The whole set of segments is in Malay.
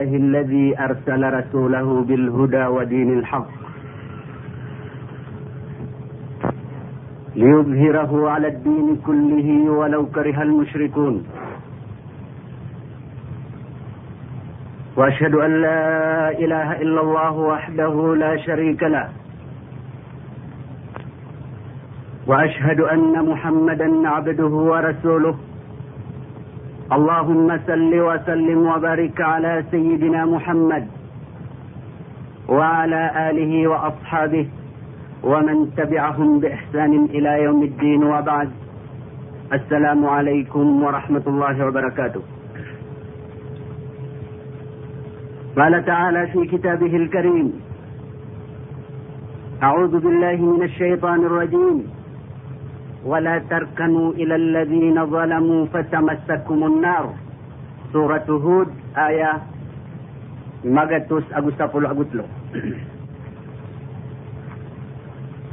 الذي أرسل رسوله بالهدى ودين الحق ليظهره على الدين كله ولو كره المشركون. وأشهد أن لا إله إلا الله وحده لا شريك له. وأشهد أن محمدا عبده ورسوله. اللهم صل وسلم وبارك على سيدنا محمد وعلى آله وأصحابه ومن تبعهم بإحسان إلى يوم الدين وبعد. السلام عليكم ورحمة الله وبركاته. قال تعالى في كتابه الكريم أعوذ بالله من الشيطان الرجيم. ولا تركنوا إلى الذين ظلموا فتمسكم النار سورة هود آية magatus agustapul agutlo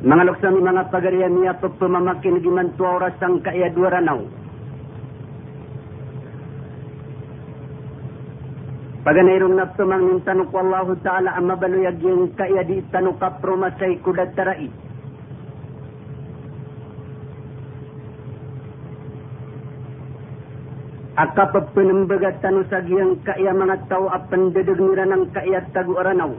mga luksami mga pagarian niya pagpamamakin giman tuwa oras ang kaya duwaranaw Paganairong naptumang ng tanong ko Allah Ta'ala ang mabaluyag yung kaya di tanong kapromasay kudat tarai. Akapag pinambagat tanu sagyang kaya mga tao at pandadagmira ng kaya tagu aranaw.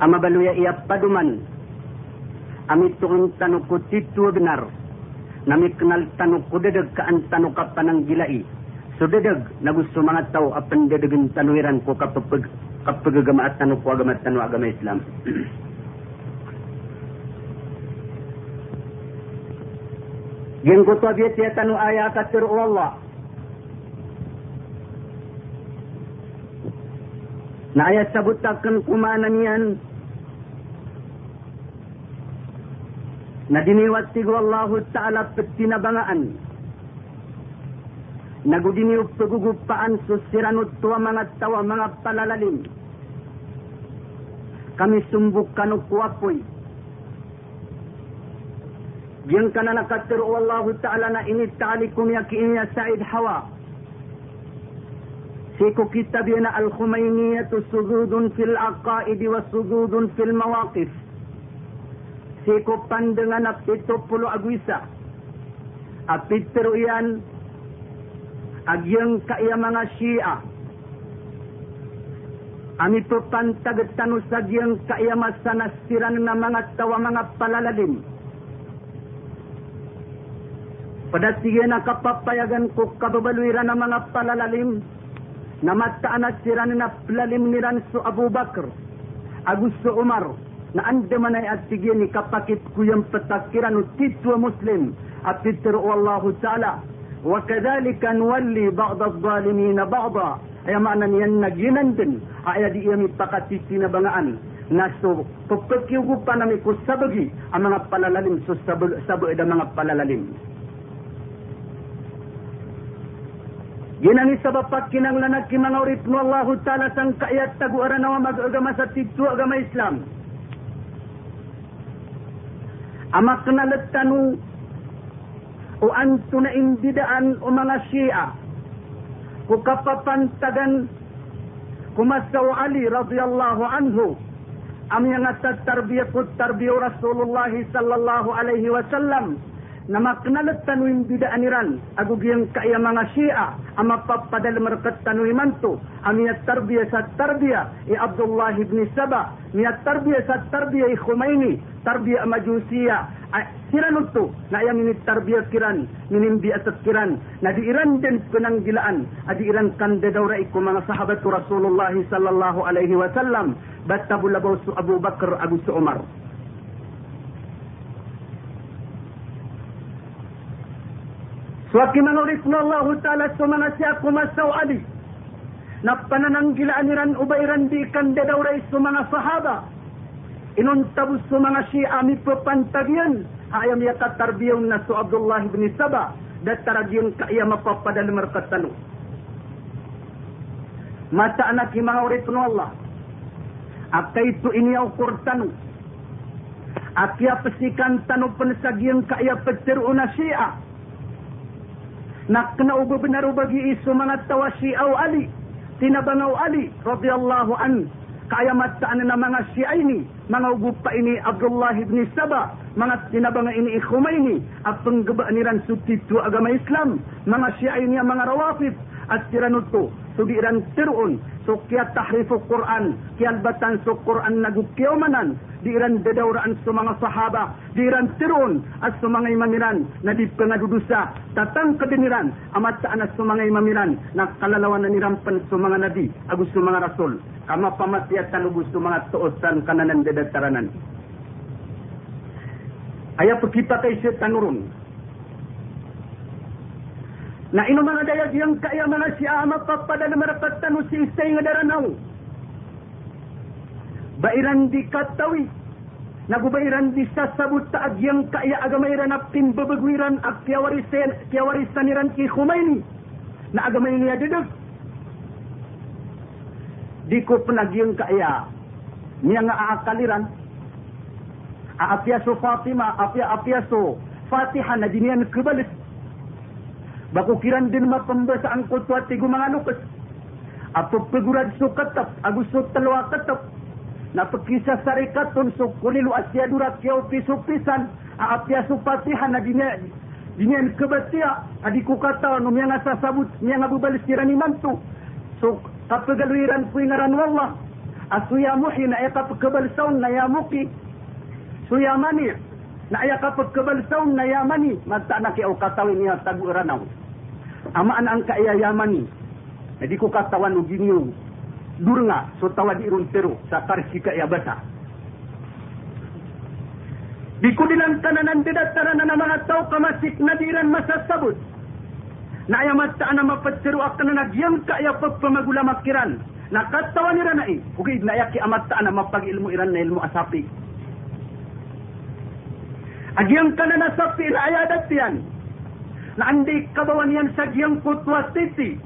Ama baluya iya paduman. Amit tuon tanu ko titu benar. Nami kenal tanu ko dadag kaan tanu kapanang gilai. So dadag na gusto mga tao at pandadagan tanuiran ko kapag kapag agama at tanu ko agama tanu agama Islam. Yang ko tabiat ya tanu ayat katir Allah. Na ayat kumanan. Na diniwati ko Allah Ta'ala petinabangaan. Nagudiniw pagugupaan susiranot tuwa mga tawa mga palalalim. Kami sumbuk kanukuapoy. Yang kana nakatiru Allah Ta'ala na init ta'alikum yakinya Sa'id Hawa. Siko kitab yana al-Khumayniyatu sujudun fil aqaid wa sujudun fil mawaqif. Siko pandangan na pito pulo agwisa. Apitero yan agyang kaya mga Shia. Ami po pantagtano sa agyang kaya masanasiran na mga tawa mga palalalim. Pada sige na kapapayagan ko kababaluiran ng mga palalalim na mataan at siran na palalim ni Ranso Abu Bakr, Agusto Umar, na andaman ay at sige ni kapakit ko yung patakiran o titwa Muslim at titiro Allah Ta'ala. وكذلك نولي بعض الظالمين بعضا ay mana niyan naginan din ay di iyami pakatisi na bangaan na so pagpakiugupan namin ko sabagi ang mga palalalim so sabo, sabo eda mga palalalim Ginangisabapag kinanglanag kimangaurip no Allah Ta'ala sang kaayat taguara na mag-agama sa tigtu agama Islam. Amak na latanu o anto na imbidaan o mga Shia o kapapantagan kumasaw Ali radhiyallahu anhu amyang at tarbiya ko tarbiyo Rasulullah sallallahu alaihi wasallam na maknalat tanuim bidaan iran agu giyang kaya mga Shia ang mapapadal markat tanuiman to ang niya tarbiyah sa tarbiyah. I Abdullah ibn Saba niya tarbiyah sa tarbiyah i Khomeini tarbiyah majusiya sira nunto na ayam ini tarbiyah kiran. Minimbi atat kiran. Na di iran din penanggilaan adi iran kanda daura iku mga sahabat Rasulullah sallallahu alaihi wasallam. Batta bulabaw su Abu Bakar Abu su Umar Swaki manulis na Allah Ta'ala sa mga siya kumasaw ali na panananggilaan niran ubayran di kanda dauray sa mga sahaba. Inuntabos sa mga siya mi papantagyan ayam yakat tarbiyaw na sa Abdullah ibn Saba dat taragyan kaya mapapadal markatalo mata anak no Allah. Akay ito iniyaw kurtano akya pasikan tano panasagyan kaya petiru na siya nak kena ubah benar bagi isu mga tawashi au ali. Tinabangaw Ali radhiyallahu an. Kayamat saan na mga Shia ini, mga ugupa ini Abdullah ibn Saba, mga tinabanga ini Khumaini, at penggaba niran subtitu agama Islam, mga Shia ini mga rawafid, at tiranuto, sudiran so kaya tahrifu Quran, kaya batan so Quran nagukiyamanan, diiran dadawraan sa mga sahaba, diiran tirun, at sa mga imamiran, na di pengadudusa, tatang kadiniran, amat saan at sa mga imamiran, na kalalawan na nirampan sa mga nabi, agus sa mga rasul, kama pamatiatan sa mga tuosan kananan dadataranan. Ayah kita kay siya tanurun, na ino mga dayag yang kaya mga siya mapapada na marapatan si isay nga daranaw. Bairan di katawi. Nagubairan di sasabot taag yang kaya agamairan at pimbabagwiran at kiyawarisan, kiyawarisan niran ki Khumaini. Na agamay niya didag. Di ko panagyang kaya niya nga aakaliran. Aapyaso Fatima, apya apyaso Fatiha na diniyan kabalit Bakukiran din mapambasaan ko tuwa tigo mga lukas. Apo pagurad so katap, agusto talwa katap. Napakisa sa rikaton so kulilu asya durat kiyaw piso-pisan. Aapya so patihan na dinya, dinyan kabatia. Adi ko kataw no miya nga sasabot, miya nga bubalis kira ni manto. So kapagaluiran po ngaran wallah. Asuya muhi na iya kapagkabalsaw na yamuki. Suya mani, na iya kapagkabalsaw na yamani. Magta na kiyaw katawin niya tagu-ranaw amaan ang kaayayaman ni. Jadi ko katawan og ginyo. So tawad irun pero sa karsi kaayabasa. Di ko dilang tananan didatara na mga tao kamasik na diran masasabot. Na ayamat ta na mapatsiro ak na nagyang kaya pagpamagula makiran. Nakatawan nira na eh. Okay, nayaki amat ta na mapag-ilmo iran na ilmo asapi. Agyang ka na nasapi na ayadat na andi kabawan yan sa giyang kutwa titi.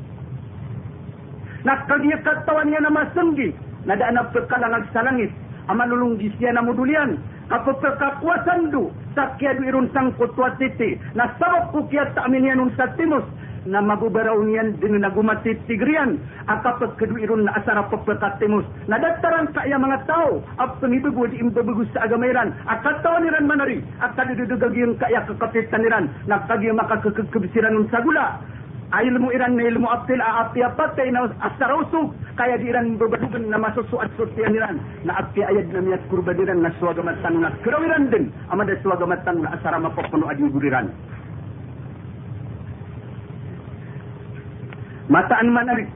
Na kagiya katawan yan na masenggi, na daan na pagkalangag sa langit, amalulunggi siya na mudulian, kapag kakwasan do, sa kya do irun sang kutwa titi, na sabak ko kya ta amin yan sa timos, na magubaraw niyan din na gumatit tigrian akapag kaduirun na asara pagpakatimus na dataran kaya mga tao at pangibigod imbabagus sa agamairan at katawa niran manari at kadududugag yung kaya kakapitan niran na kagya makakakabisiran ng sagula ilmu iran na ilmu aptil aapi apatay na asarauso kaya di iran babadugan na masusuat sutian iran na api ayad na miyat kurbadiran na suwagamatan na kerawiran din amada suwagamatan na asara mapapuno adi guriran mataan manarik.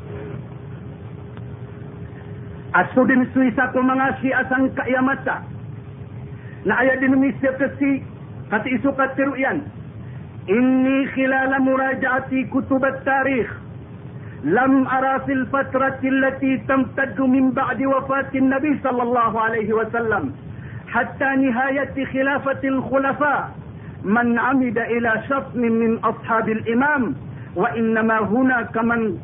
Aso din suisa ko mga si asang kaiyamata. Na aya din misya kasi kati iso katiruyan. Inni khilala murajaati kutub at-tarikh لم أرى في الفترة التي تمتد من بعد وفاة النبي صلى الله عليه وسلم حتى نهاية خلافة الخلفاء. من عمد إلى شطم من أصحاب الإمام وإنما هناك من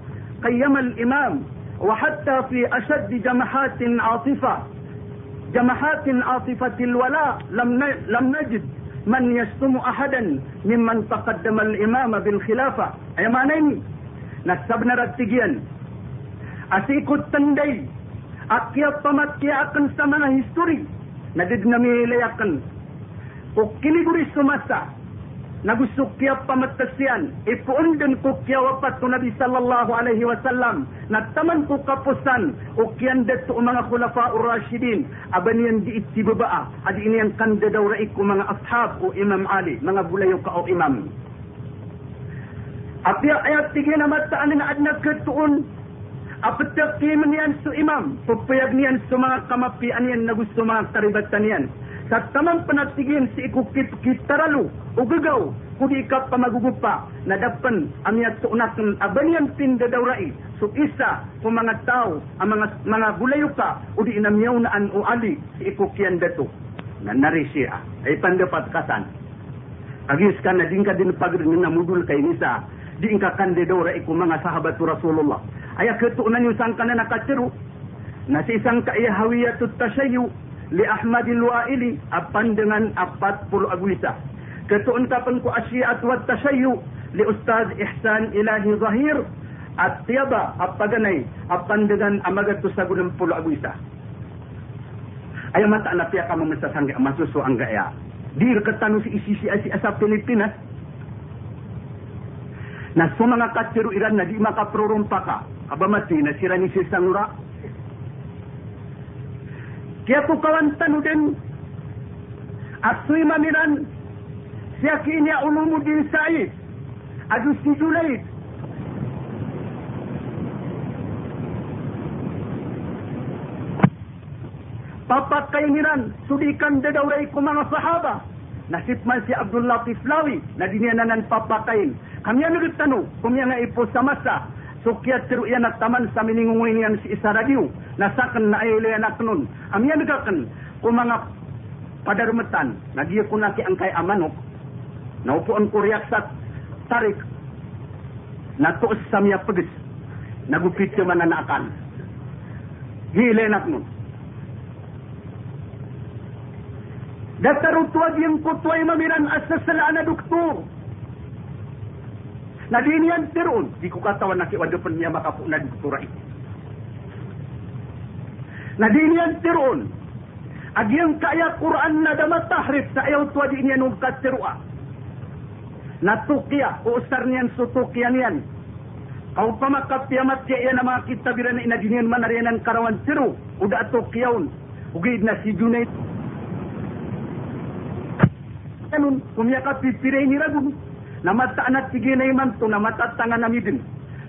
قيم الإمام. وحتى في أشد جمحات عاطفة جمحات عاطفة الولاء لم لم نجد. من يشتم أحدا ممن تقدم الإمام بالخلافة. أي معنى نسبنا رتجيا. أسيكو التندي. أكيا طمت كي أكن سمنا هستوري. نددنا ميلي أكن وكيني بريس سمسا nagusok kiya pamatasian ipuon din ko kiya wapat ko Nabi sallallahu alaihi wasallam nagtaman ko kapusan. O kiyan deto mga khulafa ur-rashidin aban yan di itibaba adi ini yang kanda daw raik ko mga ashab o Imam Ali. Mga bulayo ka o imam. Apya ayat tiga na mataan na adna ketuon apatakiman yan su imam. Pupayag niyan su mga kamapian yan na gusto mga karibatan yan sa tamang panatigin si ikukit kitaralu ugagaw kudi ka pamagugupa na dapan amiyat suunakan abanian pindadawrai so isa kung mga tao ang mga mga gulayuka udi inamyaw na an o ali si ikukyan dato. Na nari siya ay pandapat kasan agis ka na din ka din pagrin na mudul kay nisa di ka kande dawra iku mga sahabat Rasulullah. Ay ketuunan yung sangka na nakatiru na si isang kaiyahawiyatut tasyayu li Ahmad al-Wa'ili apan dengan 40 agwisa. Ketuun kapan ko asyiat wa tasayyu li Ustaz Ihsan Ilahi Zahir at tiaba apaganay apandagan amagato sa gunang pulo aguisa. Ay mata na piya ka mamasasangga masuso ang gaya. Di katano si isisi si asa Pilipinas. Na sa mga katsiro iran na di makaprorumpa ka. Abamati na sira ni Kaya ko kawan tanu din. Asoy mamiran. Siya kinya ulumudin sa'id. Adu si Junaid. papakainiran sudikan dadawray ko mga sahaba nasip man si Abdul Latif Lawi na dinyanan papakain kami ang nagtano kung yan nga ipo sa masa sukyat tiru yan at taman sa miningunguin yan si isa radio nasakan na ay anak nun. Kami ang nagakan kung mga padarumatan nagiya ko na ki ang amanok. Naupuan ko riyak sa tarik. Natuos sa miya pagis. Nagupit yung mananakan hilenak nun. Datarutwag yung kutway mamiran asa sala na doktor. Nadine yan tiroon. Di ko katawan na kiwadupon niya makapunan turay. Nadine yan tiroon. Agyang kaya Quran na damat sa ayaw tuwa di niya nung katirua. Natukiya, oh, uusar niyan, sutukiya niyan. Kau pamakap tiyamat siya yan ang mga kitabira na inadinian man ariyanan karawan tiru. Uda atukiyaon. Ugaid na si Junaid. Ganun, kumiyakap pipiray ni Ragun. ನಮತ್ತನ ತಿಗಿನೈ ಮಂತು ನಮತ್ತಂಗ ನಮಿದಿನ್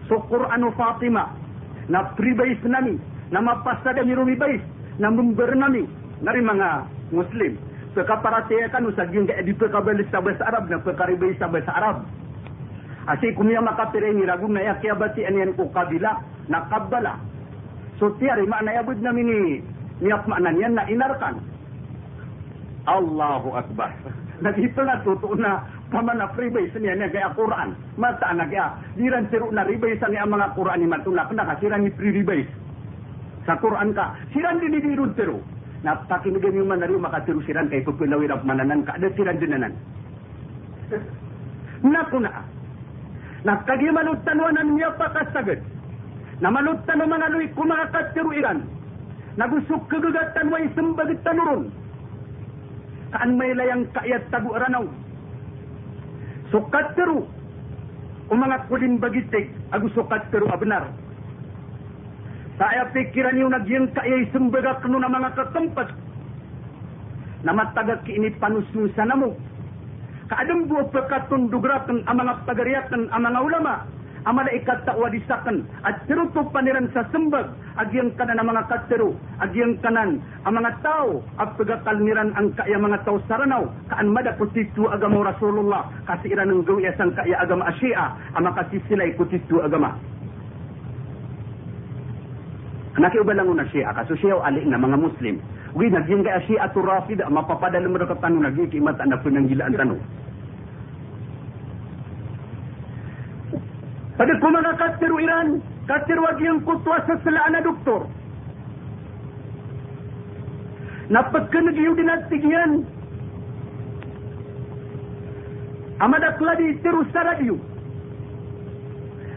ಸೊಕ್ಕುರ್ ಅನು Fatima na pribais nami na mapasada ni rumibais na member nami dari mga muslim. Pekaparate kan usagin ka di pekabali sa bahasa Arab na pekaribay sa bahasa Arab. Asi kumya makapire ni ragu na yakiyabati anian ko kabila na kabbala so tiyari maana yabud nami ni niyak maanan yan na inarkan. Allahu Akbar. Nagito na totoo na kama na freebase niya niya kaya Quran. Mata na kaya diran siru na rebase niya ang mga Quran ni matulak na kasira ni free rebase. Sa Quran ka, siran din di dirun siru. Na pakinugan yung manari makasiru siran kay pupilawin ang mananan ka. Ada siran dinanan. Naku na. Nakagi manuttanuanan niya pa kasagad. Na manuttanu mga luy kumakasiru iran. Nagusok kagagatan way sembagit tanurun saan may layang kaayat tabu ranaw. Sukat karu. Umangat ko din bagitik, ago sukat karu abnar. Saya pikiran yung nagyang kaya'y sumbagak no na mga katampas. Namatagak ini panususan na mo. Kaadang buo pagkatundugrak ang mga pagariyak ang mga ulama amala ikat ta wadisakan at tiruto paniran sa sembag. Agyang kanan ang mga katero. Agyang kanan ang mga tao. At pagakalmiran ang kaya mga tao saranaw kaan mada kutitu agama Rasulullah. Kasi iran ng gawi sang kaya agama Asia. Ang makasisilay kutitu agama. Nakiuba lang una siya, kaso siya alik na mga Muslim. Uy, nagyang kaya siya ato rafid, mapapadala mo na katanong, nagikimat na pinanggilaan tanong. Pada kumanga katiru Iran, katiru wagi yang kutwa seselaan na doktor. Napagkan nagyo dinatigian. Amadak ladi tiru sa radyo.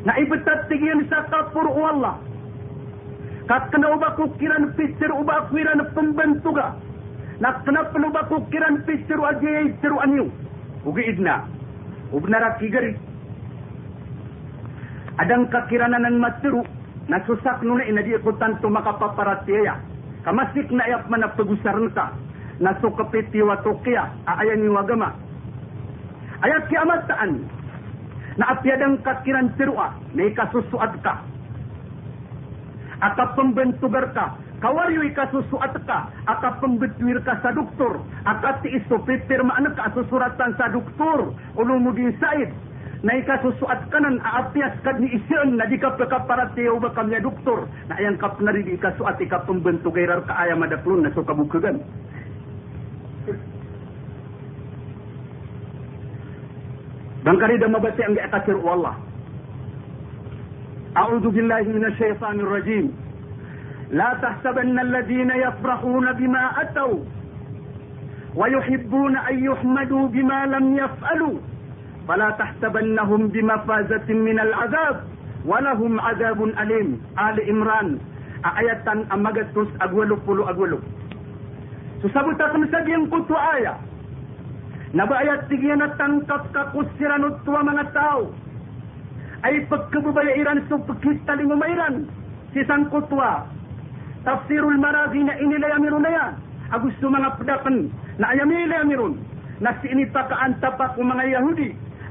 Na ibatat tigian sa kapur Allah. Kakana uba kukiran pisir uba kukiran pembentuga. Nak kenapa uba kukiran pisir ajay tiru anyu. Ugi idna. Ubnara kigari adang kakiranan ng maturu na susak nuna ina di ikutan to makapaparatiya. Kamasik na iyak man pagusarn ka na sukapiti wa tukiya aayan ni wagama. Ayat kiamat taan na apyadang kakiran tirua na ikasusuat ka. Aka pembentugar ka kawaryo ikasusuat ka, aka pembetwir ka sa doktor, aka ti iso pipirma ka susuratan sa doktor, ulumudin said, na ikasusuat kanan aapias kad ni isyan na di ka pagkaparatiyaw ba kami doktor na ayang kap na rin ikasuat ika pembentuk gairar ka ayam adaklon na so kabukagan. Bangkari dah mabati ang ikasir Allah. أعوذ بالله من الشيطان الرجيم لا تحسبن الذين يفرحون بما أتوا ويحبون أن يحمدوا بما لم يفعلوا فلا تحسبنهم بمفازة من العذاب ولهم عذاب أليم. آل إمران آية أمغتوس أغولو فلو أغولو. سسبتك مسجين قلت آية. نبأيت تجينة قد قصرا ومن التاو. أي فكب بيعيران سفكيت لمميران سيسان قطوة تفسير المراغين إني لا يمرون يا أقول سمنا بدقن لا يمي لا يمرون نفسي إني تقع أن تبقى من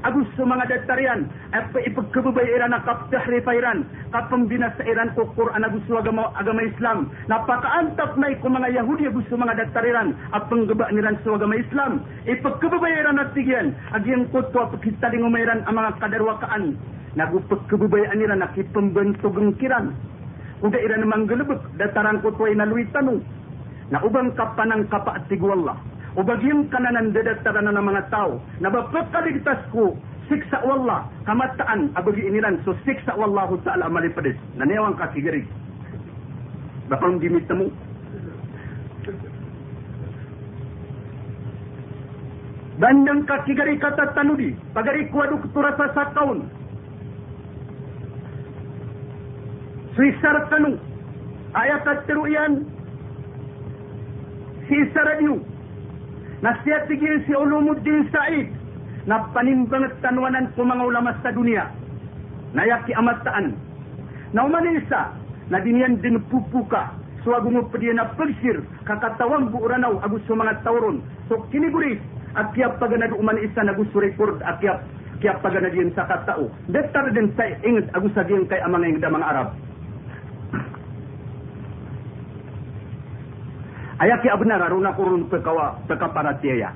agus sa mga datarian at ipagkababayiran na kaptahrifairan kapambina sa iran ko Quran agus sa agama, agama Islam. Napakaantap na ko mga Yahudi agus sa mga datarian at panggaba niran sa agama Islam? Ipagkababayiran at tigyan agyan ko to pagkitaling umayran ang mga kadarwakaan nagupagkababayaan nila nakipambantugang kiran Uda ira namang galubot, dataran ko to ay naluitan na ubang kapanang kapa at tigwallah Ubagim ka na nandidat ka na ng mga tao. Nabapot kaligtas ko, siksa wala, kamataan, abagi inilan. So siksa wallahu ta'ala malipadis. Nanewang ka sigirig. Bapang dimit na mo. Bandang ka sigari katatanudi, pagari kuwaduk turasa sa kaun. Suisar tanong, ayat at teruyan, si Saradiu, Nasihat tigil si Ulumuddin Said na panimbangat tanwanan ko mga ulama sa dunia na yaki amataan. Na umanisa na dinian din pupuka suwago mo padiya na pagsir kakatawang buuranaw agus sa mga tauron. So kiniguris at kiyap paganad uman isa na gusto record at kiyap kiyap paganad yun sa katao. Detar din sa ingat agus sa kay amang mga Arab. Ayaki abna raruna kurun pekawa pekaparatiya.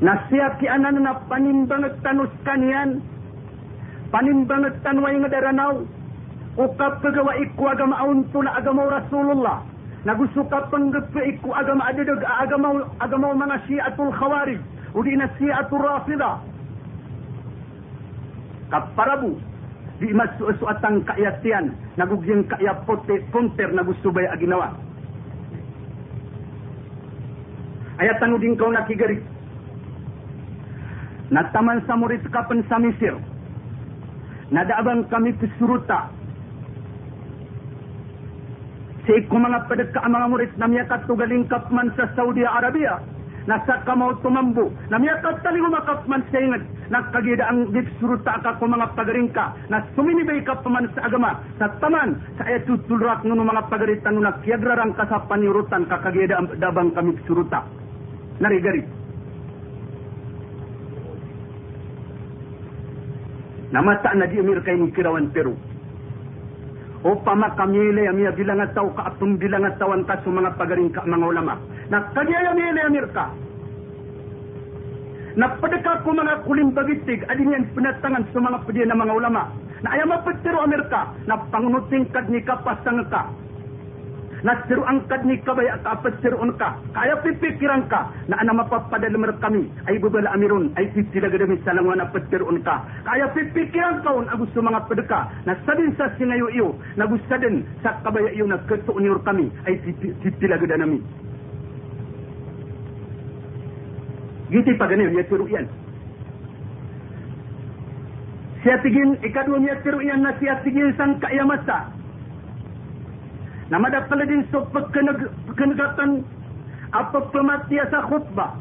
Nasihat ki anan na panimbangat tanus kanian. Panimbangat tanway nga daranaw. Ukap pagawa iku agama aunto na agama Rasulullah. Nagusuka panggepe iku agama adadag agama agama mga syiatul khawarij. Udi na syiatul rafida. Kaparabu. Di masu-asu atang kaayatian. Nagugyang kaayapote konter na gusto bay aginawa. Ayat tanu ding kau nak kigari. Nataman sa murid kapan sa Mesir. Nada abang kami kesuruta. Sa iku mga padagka ang mga murid na miyakat tugaling kapman sa Saudi Arabia. Nasa kamau tumambu. Na miyakat tali umakapman sa ingat. Nakagida ang dipsuruta ka ko mga pagaringka. Na suminibay ka paman sa agama. Sa taman. Sa ayat tutulrak ng mga pagaritan. Nakiagrarang ka sa panirutan. Kakagida ang dabang kami suruta narigari. Namata na di amir kay kirawan Peru. O pama kamile amia bilang at ka atong bilang at tawan ka mga pagaring ka mga ulama. Nakagaya amile amir ka. Napadaka ko mga kulim bagitig adin yan pinatangan sa mga ng mga ulama. Na ayaw mapagtiro Amerika na pangunuting kad ni kapasang ka Nasiru angkat ni kabay at apasiruan ka. Kaya pipikiran ka na ana mapapadalamer kami ay bubala amirun ay sisila gadami sa langwan apasiruan ka. Kaya pipikiran ka un gusto mga pedeka na sabin sa singayo iyo na gusto din sa kabay iyo na ketuunir kami ay sisila gadanami. Giti pa ganun, ya turu yan. Siya tigin, ikadwa niya turu yan na siya tigin sang kayamasa namada pala din so pagkanagatan apa pematiya sa khutbah?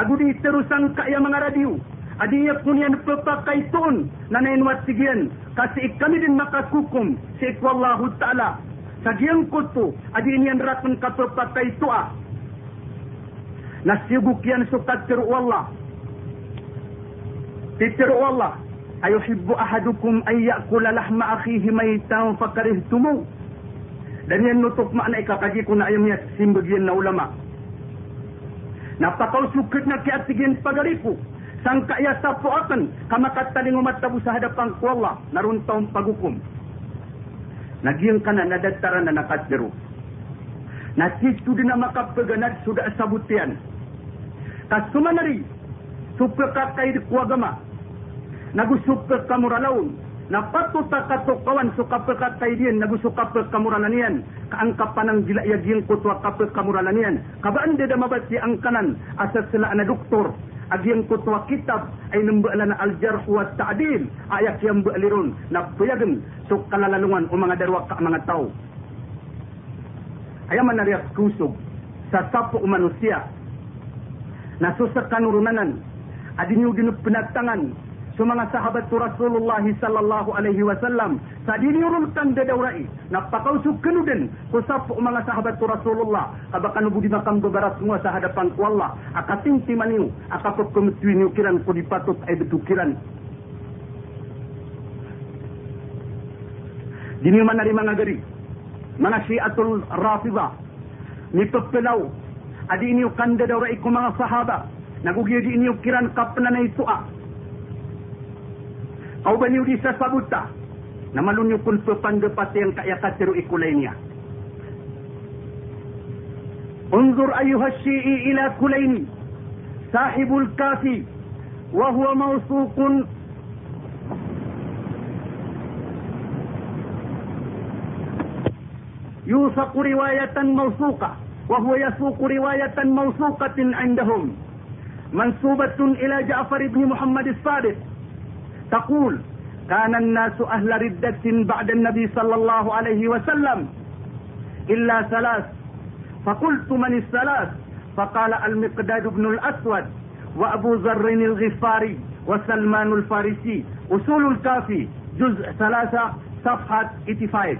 Agu di terusang kaya mga radio adiya kunyan papakai tuon na nainwat sigyan kasi kami din makakukum si ikwallahu ta'ala. Sa giyang kuto adi niyan ratun kapapakai tuwa nasibuk yan sukat tiru Allah titiru Allah ayuhibbu ahadukum ay yakula lahma akhihi maytan fakarihtumu dan yan nutok makna ikakaji ko na ayam niya simbagyan na ulama. Napakaw sukit na kiatigin pagaripo. Sang kaya sa puatan, kamakataling umatabu sa hadapan ko Allah, naruntaw pagukom. Nagyang ka na nadagtara na nakatbiro. Nasisto din na makapaganad sudah sabutian. Kasumanari, supakakay kuagama. Nagusupak kamuralaon, na napatuta katukawan sukapekat kaidin nagu sukapet kamurananian kaangkap panang gila yaging kutwa kapet kamurananian kabaan deda mabati ang kanan asat sila na doktor? Agiyang kutwa kitab ay nambala na aljar wa ta'dil. Ayak yang baliron na puyagan so kalalalungan o mga darwa ka mga tao. Ayaman na riyak kusog sa sapo o manusia. Nasusak kanurunanan. Adinyo ginup penatangan sa mga sahabat tu Rasulullah sallallahu alaihi wasallam sa diniurulkan dadawrai napakausog kanuden kusap mga sahabat tu Rasulullah. Abakan budi makam bebarat semua sa hadapan ku Allah. Akating timaniu akapot kumtuin kiran ko dipatut ay betukiran Dini mana di mga gari? Mga syiatul rafidah ni pepelaw adi ini kanda dadawrai ko mga sahabat. Nagugiyo di ini kiran kapna na isu'a Au bani urisa sabuta. Namalunyo kun pepangepati yang kaya katiru ikulainya. انظر أيها الشيعي إلى كليني صاحب الكافي وهو موثوق يوثق رواية موثوقة وهو يسوق رواية موثوقة عندهم منسوبة إلى جعفر بن محمد الصادق تقول كان الناس أهل ردة بعد النبي صلى الله عليه وسلم إلا ثلاث. فقلت من الثلاث؟ فقال المقداد بن الأسود وأبو ذر الغفاري وسلمان الفارسي. أصول الكافي جزء ثلاثة صفحة 85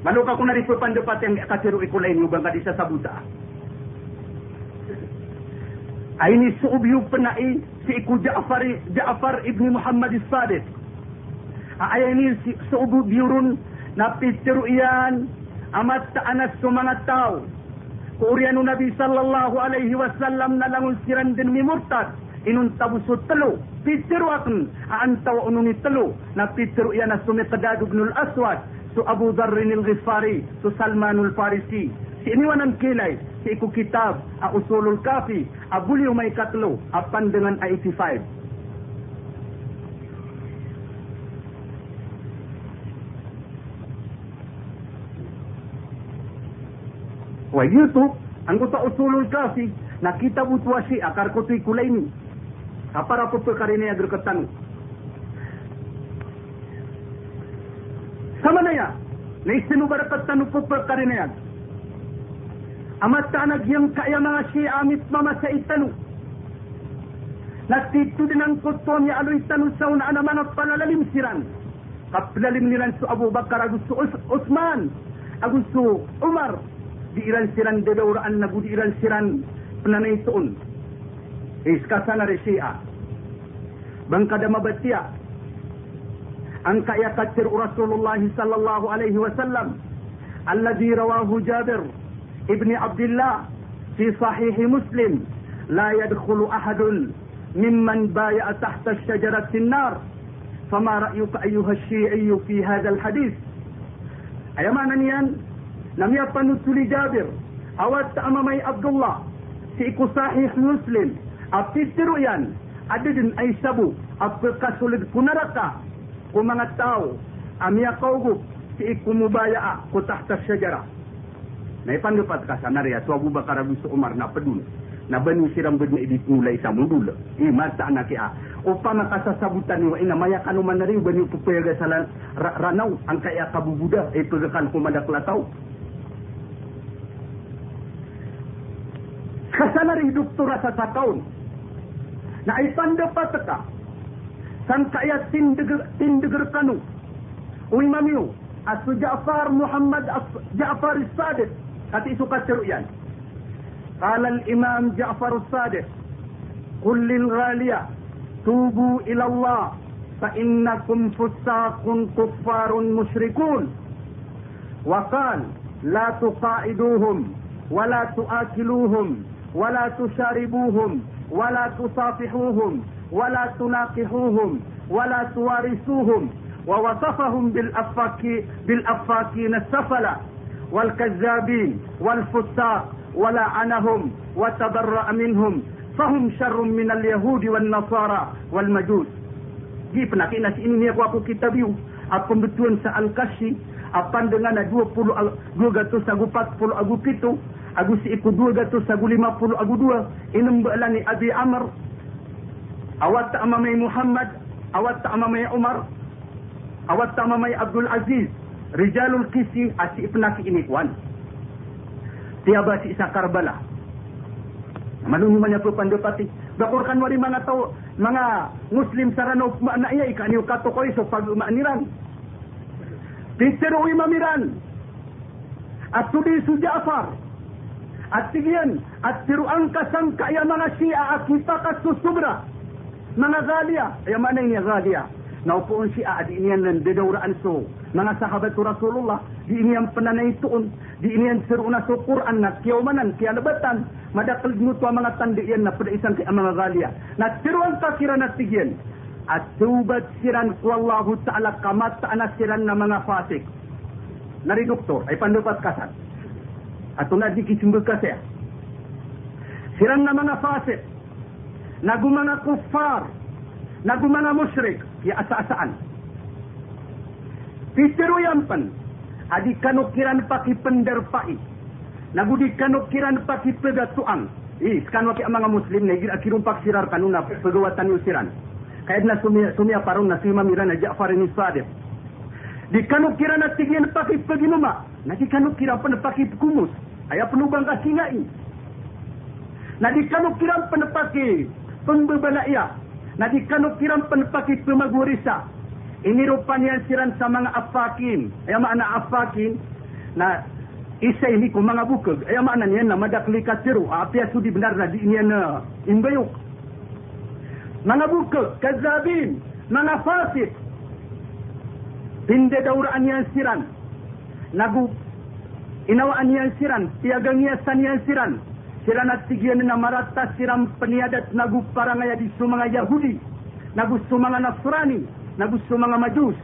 Malu ka kung naripupan dapat yang kasiru ikulain yung bangka di sa sabuta. Aini suubyu penai si iku Ja'far Ja'far ibni Muhammad As-Sadiq. Aini si suubu biurun na pitruian amat anas sumangat tao. Kurianu Nabi sallallahu alaihi wasallam na langun siran din mi murtad. Inun tabusu telu. Pitru akan aantaw ununi telu. Na pitru iyan na sumiqdad ibn al-Aswad. Su Abu Dharrin al-Ghifari. Su Salman al-Farisi. Si iniwanan kilay si iku kitab a usulul kafi a bulyo may katlo a pandangan a 85 Wa YouTube, ang kuta usulul kafi, nakita butwa si akar kutoy kulay ni. Kapara po po karinaya gerketan. Sama na ya, na isinubarakat tanu po po karinaya. Amat ಅಮತ್ತಾನಗ್ಯಂಕ ಯಮಾಶಿ ಅಮಿತ್ಮ ಮತ ಇತ್ತನು لستيتدنن قطون يعلو يتنو سون أنا من الطلال لمسيران قبل لمنيران سو أبو بكر أقول سو عثمان أقول سو عمر di iran siran de dawr an nagu di iran siran penanai tuun iska sana resia bangka dama batia angka ya katir rasulullah sallallahu alaihi wasallam alladhi rawahu jabir ابن عبد الله في صحيح مسلم لا يدخل أحد ممن بايع تحت الشجرة في النار. فما رأيك أيها الشيعي في هذا الحديث؟ أيما نيان؟ لم يبقى نسل جابر أود أمامي عبد الله في صحيح مسلم. أبتست رؤيان. adadin ay sabu at kasulid kunaraka kung mga tao amya kaugup si ikumubaya Na ipandapat ka sana rin ato Abu Bakar Abu Umar na pedul. Na banu siram bani edit mulai sa mundul. I masa anak ya. Upa makasasabutan ni ina maya kanu manari bani pupaya ga ranau ang kaya kabubuda e pegakan kumanda kelatau. Kasana rin doktor rasa sakaun. Na ipandapat ka. Sang kaya tindeger tindeger kanu. Uy mamiu. Asu Ja'far Muhammad Ja'far As-Sadiq أتيت قد رؤياي قال الإمام جعفر الصادق قل للغالية توبوا إلى الله فإنكم فساق كفار مشركون. وقال لا تقائدوهم ولا تآكلوهم ولا تشاربوهم ولا تصافحوهم ولا تناقحوهم ولا توارثوهم. ووصفهم بالأفاك بالأفاكين السفلى والكذابين والفساق ولعنهم وتبرأ منهم فهم شر من اليهود والنصارى والمجوس Di penakinas ini ni aku aku kita biu. Apa betul sa al-kashi. Apa dengan 20 240 agu pitu. Agu si iku dua gatus agu lima puluh agu dua. Inem be'lani Abi Amr. Awat tak amamai Muhammad. Awat tak amamai Umar. Awat tak amamai Abdul Aziz. Rijalul kisi asyik penaki ini kuan. Tiaba si sakar bala. Malungi banyak pepan pati. Bakurkan wali mga tau, mga Muslim sarano makna iya ikan yung kato ko iso pag umaaniran. Tisiru imamiran. At tudi su Ja'far. At tigyan, at tiruang kasang kaya mga siya at kipakat susubra. Mga galia. Ay mana ini galia. Naupuon siya at iniyan ng dedawraan so. Mga sahabat Rasulullah. Di iniyan pananay tuon. Di iniyan siruna so Quran na kiyawmanan, kiyalabatan. Madakal nguto ang mga tandi yan na pada isang kaya mga galia. Na tiruang takira na tigyan. At tubat siran ko Allah Ta'ala kamata na siran na mga fasik. Nari doktor, ay pandapat kasat. At tunad di kisimbag kasi. Siran na mga fasik. Nagu mga kuffar. Nagu mga musyrik ya asa-asaan. Pistiru yampan, adi kanukiran paki penderpai. Nagudi kanukiran paki pegatuang. Ih, sekan waki mga muslim na gira kirumpak sirar kanuna pegawatan yusiran. Kaya na sumia, sumia parang na sima mira na Ja'far ini sadif. Di kanukiran na tigyan paki peginuma. Na di kanukiran pa na paki kumus. Aya penubang kasingai. Na di kanukiran pa na paki pembebalaya na di kanukiran penepaki pemagurisa. Ini rupanya siran sa mga afakin. Ay mana afakin na isa ini ko mga bukag. Ay mana niya na madakli kasiru. Api sudi benar na di niya na imbayok. Mga bukag, kazabin, mga fasid. Pinde dauraan niya siran. Nagu inawaan niya siran. Tiagang niya sa niya siran. Sila nagtigyan na marata siram peniadat nagu parangaya di mga Yahudi, nagu mga Nasrani, nagu mga Majus.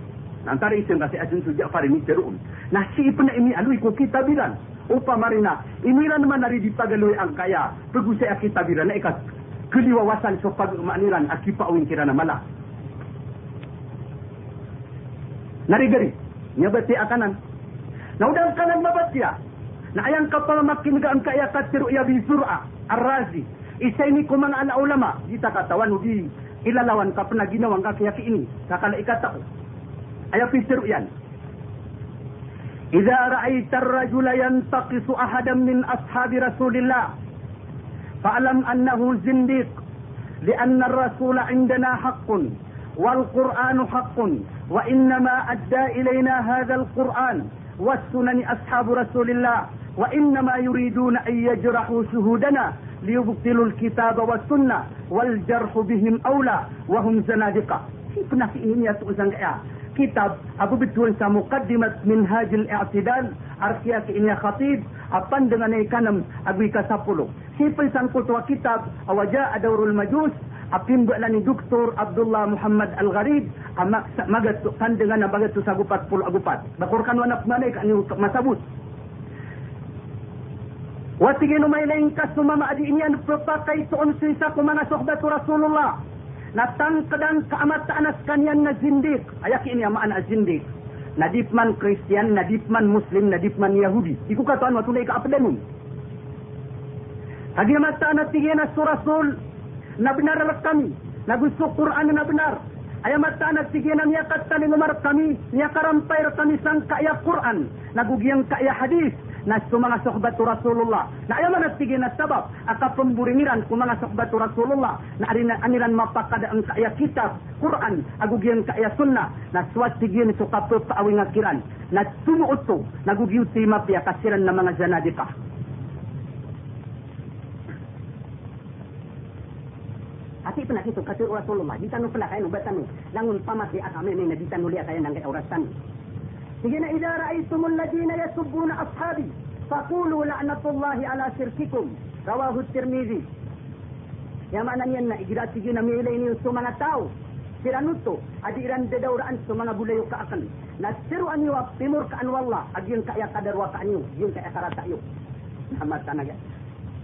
Nantara isang kasi asin su Ja'far ini teruun. Nah si ipna ini alui ko kita bilan. Upa marina, imiran naman nari di pagaloy ang kaya. Pagusay kita bilan na ikat keliwawasan so pagmaniran akipa awin kira na mala. Narigari, nyabati akanan. Naudang kanan mabatya, na ayang kapal makin gaan kaya katiru ya bizura arrazi isa ini ko mga ala ulama kita katawan di ilalawan ka pernah ginawang kakiyaki ini kakala ikata ko aya pisiru yan إذا رأيت الرجل ينتقص أحدا من أصحاب رسول الله فاعلم أنه زنديق لأن الرسول عندنا حق والقرآن حق وإنما أدى إلينا هذا القرآن والسنن أصحاب رسول الله وإنما يريدون أن يجرحوا شهودنا ليبطلوا الكتاب والسنة والجرح بهم أولى وهم زنادقة. شفنا في إهن يا سؤسان كتاب أبو بتول مقدمة منهاج الاعتدال. أرخيا كإنيا خطيب. أبان دنان إيكانم كيف كسابولو. قلت وكتاب كتاب أوجاء دور المجوس. أبين بألاني دكتور عبد الله محمد الغريب. أما مجد تقن دنان بغد تساقو بول أقو بات كان وأنا بمانيك أني مسابوت واتقينوا ما إلين كسما ما أدئني أن بروباكي تؤنسي ساكو منا صحبة رسول الله natangkadan kaamataan at kanyan na zindik. Ayakin niya maan na zindik. Nadipman Kristiyan, nadipman Muslim, nadipman Yahudi. Di ko katuan matunay ka apadanon. Agiyamataan at tingin na surasul na benar binaralat kami. Nagusto Quran na binar. Ayamataan at tingin na niya katanin umar kami. Niya karampay kami sang kaya Quran. Nagugiyang kaya hadis na mga sohbatu Rasulullah. Na ayaw man sige na sabab, akapumburiran ko mga sohbatu Rasulullah na arina anilan mapakada ang kaya kitab, Quran, agugyan kaya sunna, na suwat sige ni sukapo paawing akiran, na tumuot to, nagugyan si mapya kasiran ng mga janadika. Ati pun nak itu kata Rasulullah, ditanu pula kaya nubatanu. Langun pamat dia akame ni, ditanu dia kaya nangkai aurasan. حين إذا رأيتم الذين يسبون أصحابي فقولوا لعنة الله على شرككم. رواه الترمذي. يا معنى أن إجراء تجينا ميلين يسومنا تاو سيرانوتو أدي إران ددور أن سومنا بولي يكاكن نسير أن يوى بمرك أن والله أجين كأيا قدر وكأن يو جين كأيا كراتا يو نعمل تانا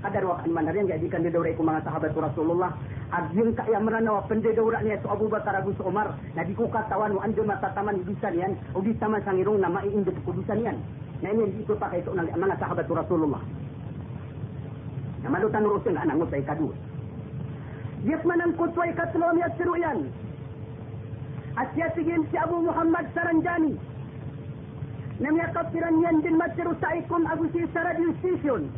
kadar wa ka anman yang jadikan dedaurai ku mga sahabat Rasulullah Agyong kaya merana pendedaurak niya so Abu Bakar Abu Umar na di ko katawan mo ando matataman hidusan yan o di taman sang irong na maiindot kudusan yan. Na ini dito pa kayo ng mga sahabat Rasulullah. Yang malu tanur usin anak ngutai kadua. Dia manang kutwai katulom ya siruyan. Asya sigin si Abu Muhammad Saranjani. Namya kapiran yan din matiru sa ikon agusi sa radio station.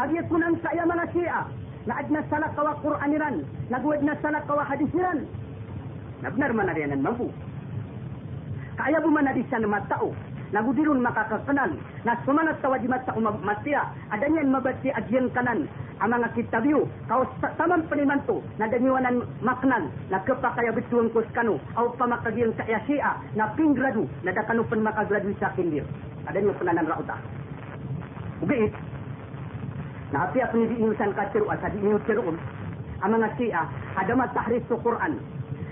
Agya kunang saya mga siya. Na adna salak kawa Qur'aniran. Na salak kawa hadisiran. Nabnar man arianan mampu. Kaya bumanadisan na matao nagudilun makakakenal na sumanat tawajimat sa umamatya adanya mabati agyan kanan. Ang mga kitabiyo kau tamang penimanto na daniwanan maknan. Na kapakaya bituang kuskano au pamakagyan sa yasia na pingradu na dakano pan makagradu sa kindir adanya penanan rauta Ugit na api apa ni diinusan katiru asa diinus tiruun ang mga siya adama tahris sa Quran.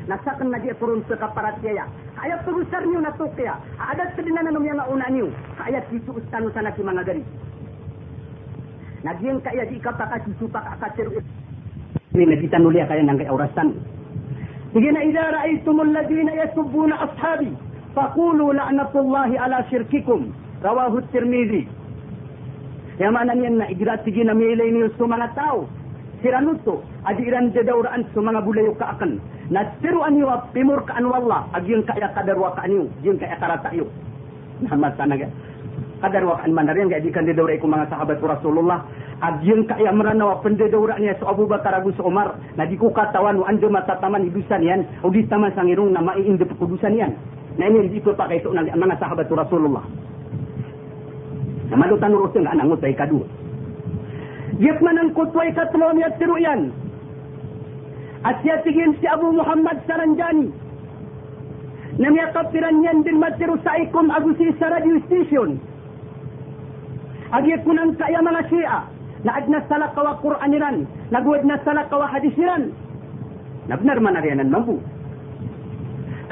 Nasakan na dia turun sa kaparatya ayat terbesar ni na tokya ada sedina nanum yang una niu ayat itu ustanu sana ki mangagari. Nagian kaya di kata kasi supak akatir ini na kita nulia kaya nang kaya urasan. Sige na ra'aytumul ladina yasubbuna ashabi faqulu la'natullahi ala syirkikum. Rawahu at-Tirmidzi Yang mana niyan na igrat sige na milay niyo sa mga tao siranuto adiran jadauraan sa mga bulayo kaakan nasiru anyo pimur ka anwalla agyong kaya kadarwa ka anyo agyong kaya karata yo namat tanaga kadarwa kan mandarin gaya dikan didaura iku mga sahabat Rasulullah. Agyong kaya meranawa pendedaura niya sa Abu Bakar Abu Umar na di ko katawan ando matataman hidusan yan o di taman sangirong na maiinde pekudusan yan na ini di ko pakai ng mga sahabat Rasulullah na malutan urusin nga anang utay kadua Yat manang kutway katlo niya siya tigin si Abu Muhammad Saranjani. Na niya kapiran niyan din matiru sa agusi sa radio station. Agyat ko nang kaya mga siya. Na adna salak kawa Qur'aniran. Nagwad na salak kawa hadisiran. Nabnar man arianan mampu.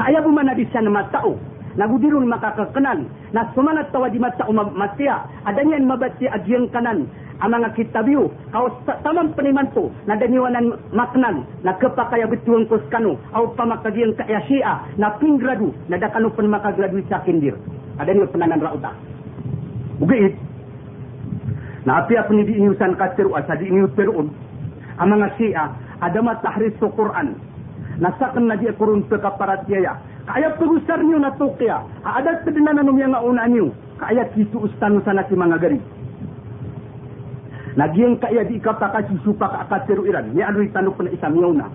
Kaya bumanadisan na matao. Nagudirun makakakenal. Na sumanat tawa di mata umab matia. Adanya mabati agyang kanan. Ang mga kitabiyo kau tamang penimanto na daniwanan maknan na kapakaya betuang kuskano au pamakagiyang kaya siya na pingradu na dakano pan makagradu sa kindir ada ni penanan rauta bugit na api apa ni diinyusan katiru asa diinyu terun ang mga siya ada ma tahris sa Quran. Nasakan na dia kurun pekaparatiya kaya pegusar niyo na tukya ada tedinanan yang ngauna niyo kaya kitu ustanu sana si mga gari Nagiang kaya di kapaka si supak akatiru iran. Ni anu itanu pun isam yauna.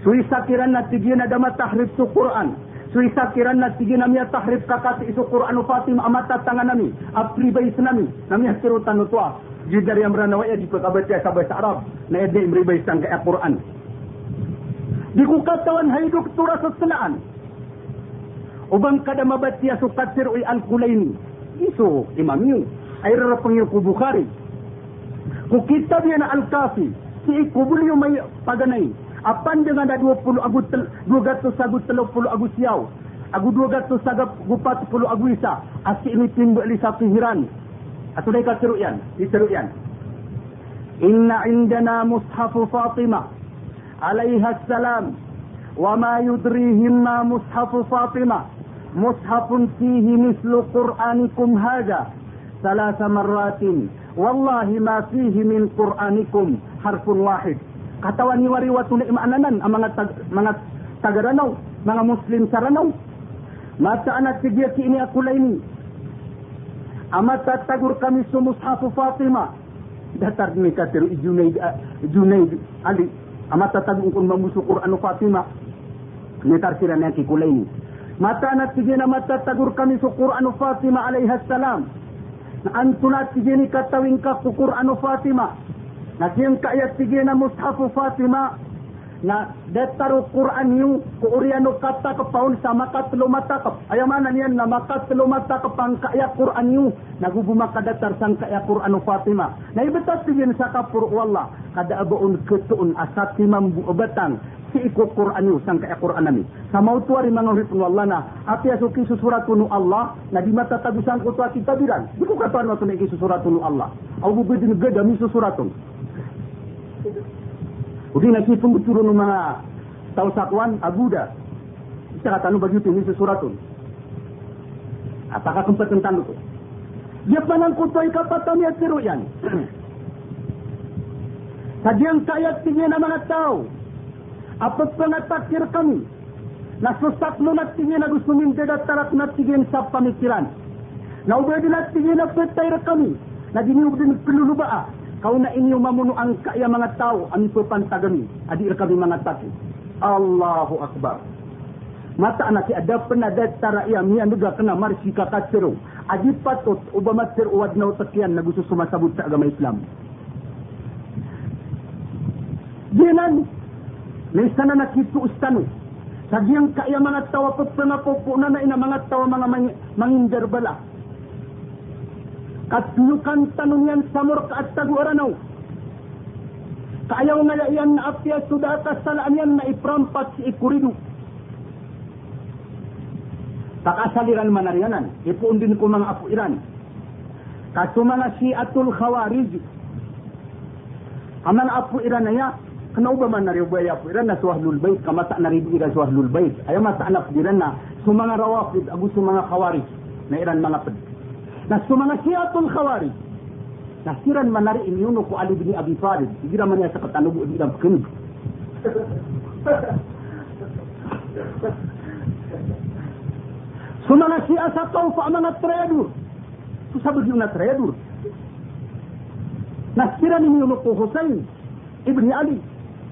Sui sakiran na tigi na dama tahrif su Quran. Sui sakiran na tigi na miya tahrif kakati isu Quran Fatima amata tangan nami. Apri bayi senami. Namiya tiru tanu tua. Jidar yang berana waya di pekabat ya sabah Arab. Na edne imri bayi sang kaya Quran. Di kukatawan haiduk tura sesenaan. Ubang kada mabatia su katiru i al-kulaini. Isu imam yu. Air rapangil ku Bukhari. Ku kitab yang al-kafi. Si kubul yung may paganay. Apan dengan ada 20 agu tel, 200 agu teluk puluh agu siau. Agu 200 agap gupat puluh agu isa. Asyik ini timbul li satu hiran. Atau ceruk yan. Diceruk yan. Inna indana mushafu Fatimah. Alaiha salam. Wa ma yudrihim ma mushafu Fatimah. Mushafun fihi mislu Qur'anikum haja. Salasa marratin. Wallahi ma fihi min Qur'anikum harfun wahid. Katawan ni wari watu imananan ang mga tag, mga tagaranaw, mga Muslim saranaw. Mata anak sigiya ki ini aku laini. Amata tagur kami su mushafu Fatima. Datar ni katiru Junaid Junaid Ali. Amata tagur kun mamusu Qur'an Fatima. Ni tarsiran yang kikulaini. matanattigena mattattagurkamisu qur'anu fatima alayhi assalam antunattigeni kattawinkaku qur'anu fatima nakinka'yattigena mushafu fatima na dettaru qur'an yu ku uriyanu kattakap paun sama katlo matakap ayamana niyan na makatlo matakap ang kaya qur'an yu nagubuma kadatar sang kaya qur'anu fatima na ibetas tigin sa kapur wallah. Kada abuun ketuun asati mambu ubatan si iko Quran yu sang kaayat Quran nami sa mautuari mga huripun wallah na ati asuki susuratunu Allah na di mata tagusan ko tuwa kitabiran di ko katuan wato na iki susuratunu Allah au bubidin gada mi susuratun Udi na kipong guturo ng mga tao sakwan, aguda. Isa ka tanong bagi ito, susuratun. Apakah kumpat ng tanong ko? Dia panang kutoy kapatami at siro yan. Sadyang kaya tingin na mga tao. Pa natakir kami. Nasusak mo na tingin na gusto ming tarak na tingin sa pamikiran. Naubay din na tingin na petay kami. Na diniog din pelulubaa. Kau na inyo mamuno ang kaya mga tao. Ami po pantagami. Adi kami mga taki. Allahu Akbar. Mata anak ada pernah datara ia mia nuga kena marsi kakatero. Adi patut ubama ter uwad na utakian na gusto sumasabot sa agama Islam. Dinan, may sana nakitu ustano. Sagyang kaya mga tawa po po na na ina mga tawa mga manginder bala. Katlukan tanong yan samur ka at taguaranaw. Kayaw nga yan na apya sudah atas salaan yan na iprampat si ikurido. Takasaliran manarianan. Ipuun din ko mga apo iran. Kaso mga si Atul Khawarij. Ang mga apo iran na ya, Kenapa mana riba ya firana suahlul bait kama tak nari ira suahlul bait. Ayo mas anak dirana sumanga rawafid agu sumanga khawarij. Na iran mga ped. Na sumanga syiatul khawarij. Na siran manari inyuno ko Ali bin Abi Talib. Gira man ya sakat anubu ira kenib. Sumanga syiasa taufa amana tredur. Susah bagi una tredur. Na siran inyuno ko Husain ibn Ali.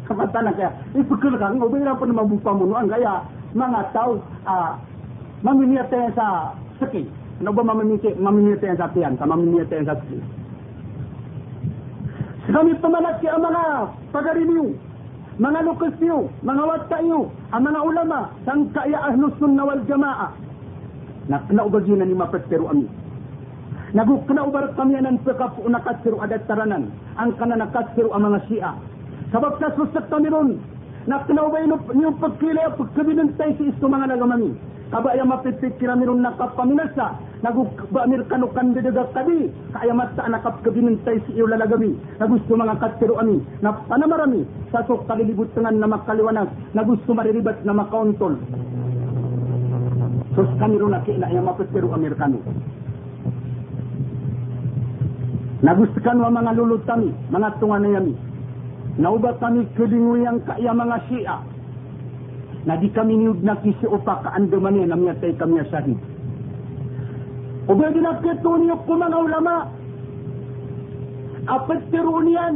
Kapata na kaya. Ipagkul ka. Nga ubay pa naman bupa mo noon. Kaya mga tao. Uh, mamimiyat tayo sa saki. Ano ba mamimiyat, mamimiyat tayo sa tiyan? Ka mamimiyat tayo sa saki. Kami pamalat kaya mga pagariniw. Mga lukas niyo, mga wata niyo, ang mga ulama, sang kaya ahlus sunna wal jamaah na kinaubagi na ni mapagtero ami. Naguk kinaubar kami nan pekapu nakasiru adat taranan. Ang nakasiru ang mga siya. sababsiz fırsıklanırın. Naktinaway niyong pagkilay, pagkabinin tayo si isko mga nagamami. Kabaya mapipikira meron nakapaminasa, nagugbaamir kanu kandidaga kadi, kaya mata nakapkabinin tayo si iyo lalagabi, na gusto mga katiro ami, na panamarami, sa sok kalilibutangan na makaliwanag, na gusto mariribat na makauntol. Sos kami ron na kaya yung mapipiro Amerikano. Nagustuhan wa mga lulutami, mga tunganayami, naubatan ni kedinguyang kaya mga siya na di kami niyog nakisi upa kaandaman yan ang yatay kami sahib. Ubay dinakito niyo kumang ulama. Apat tirun yan.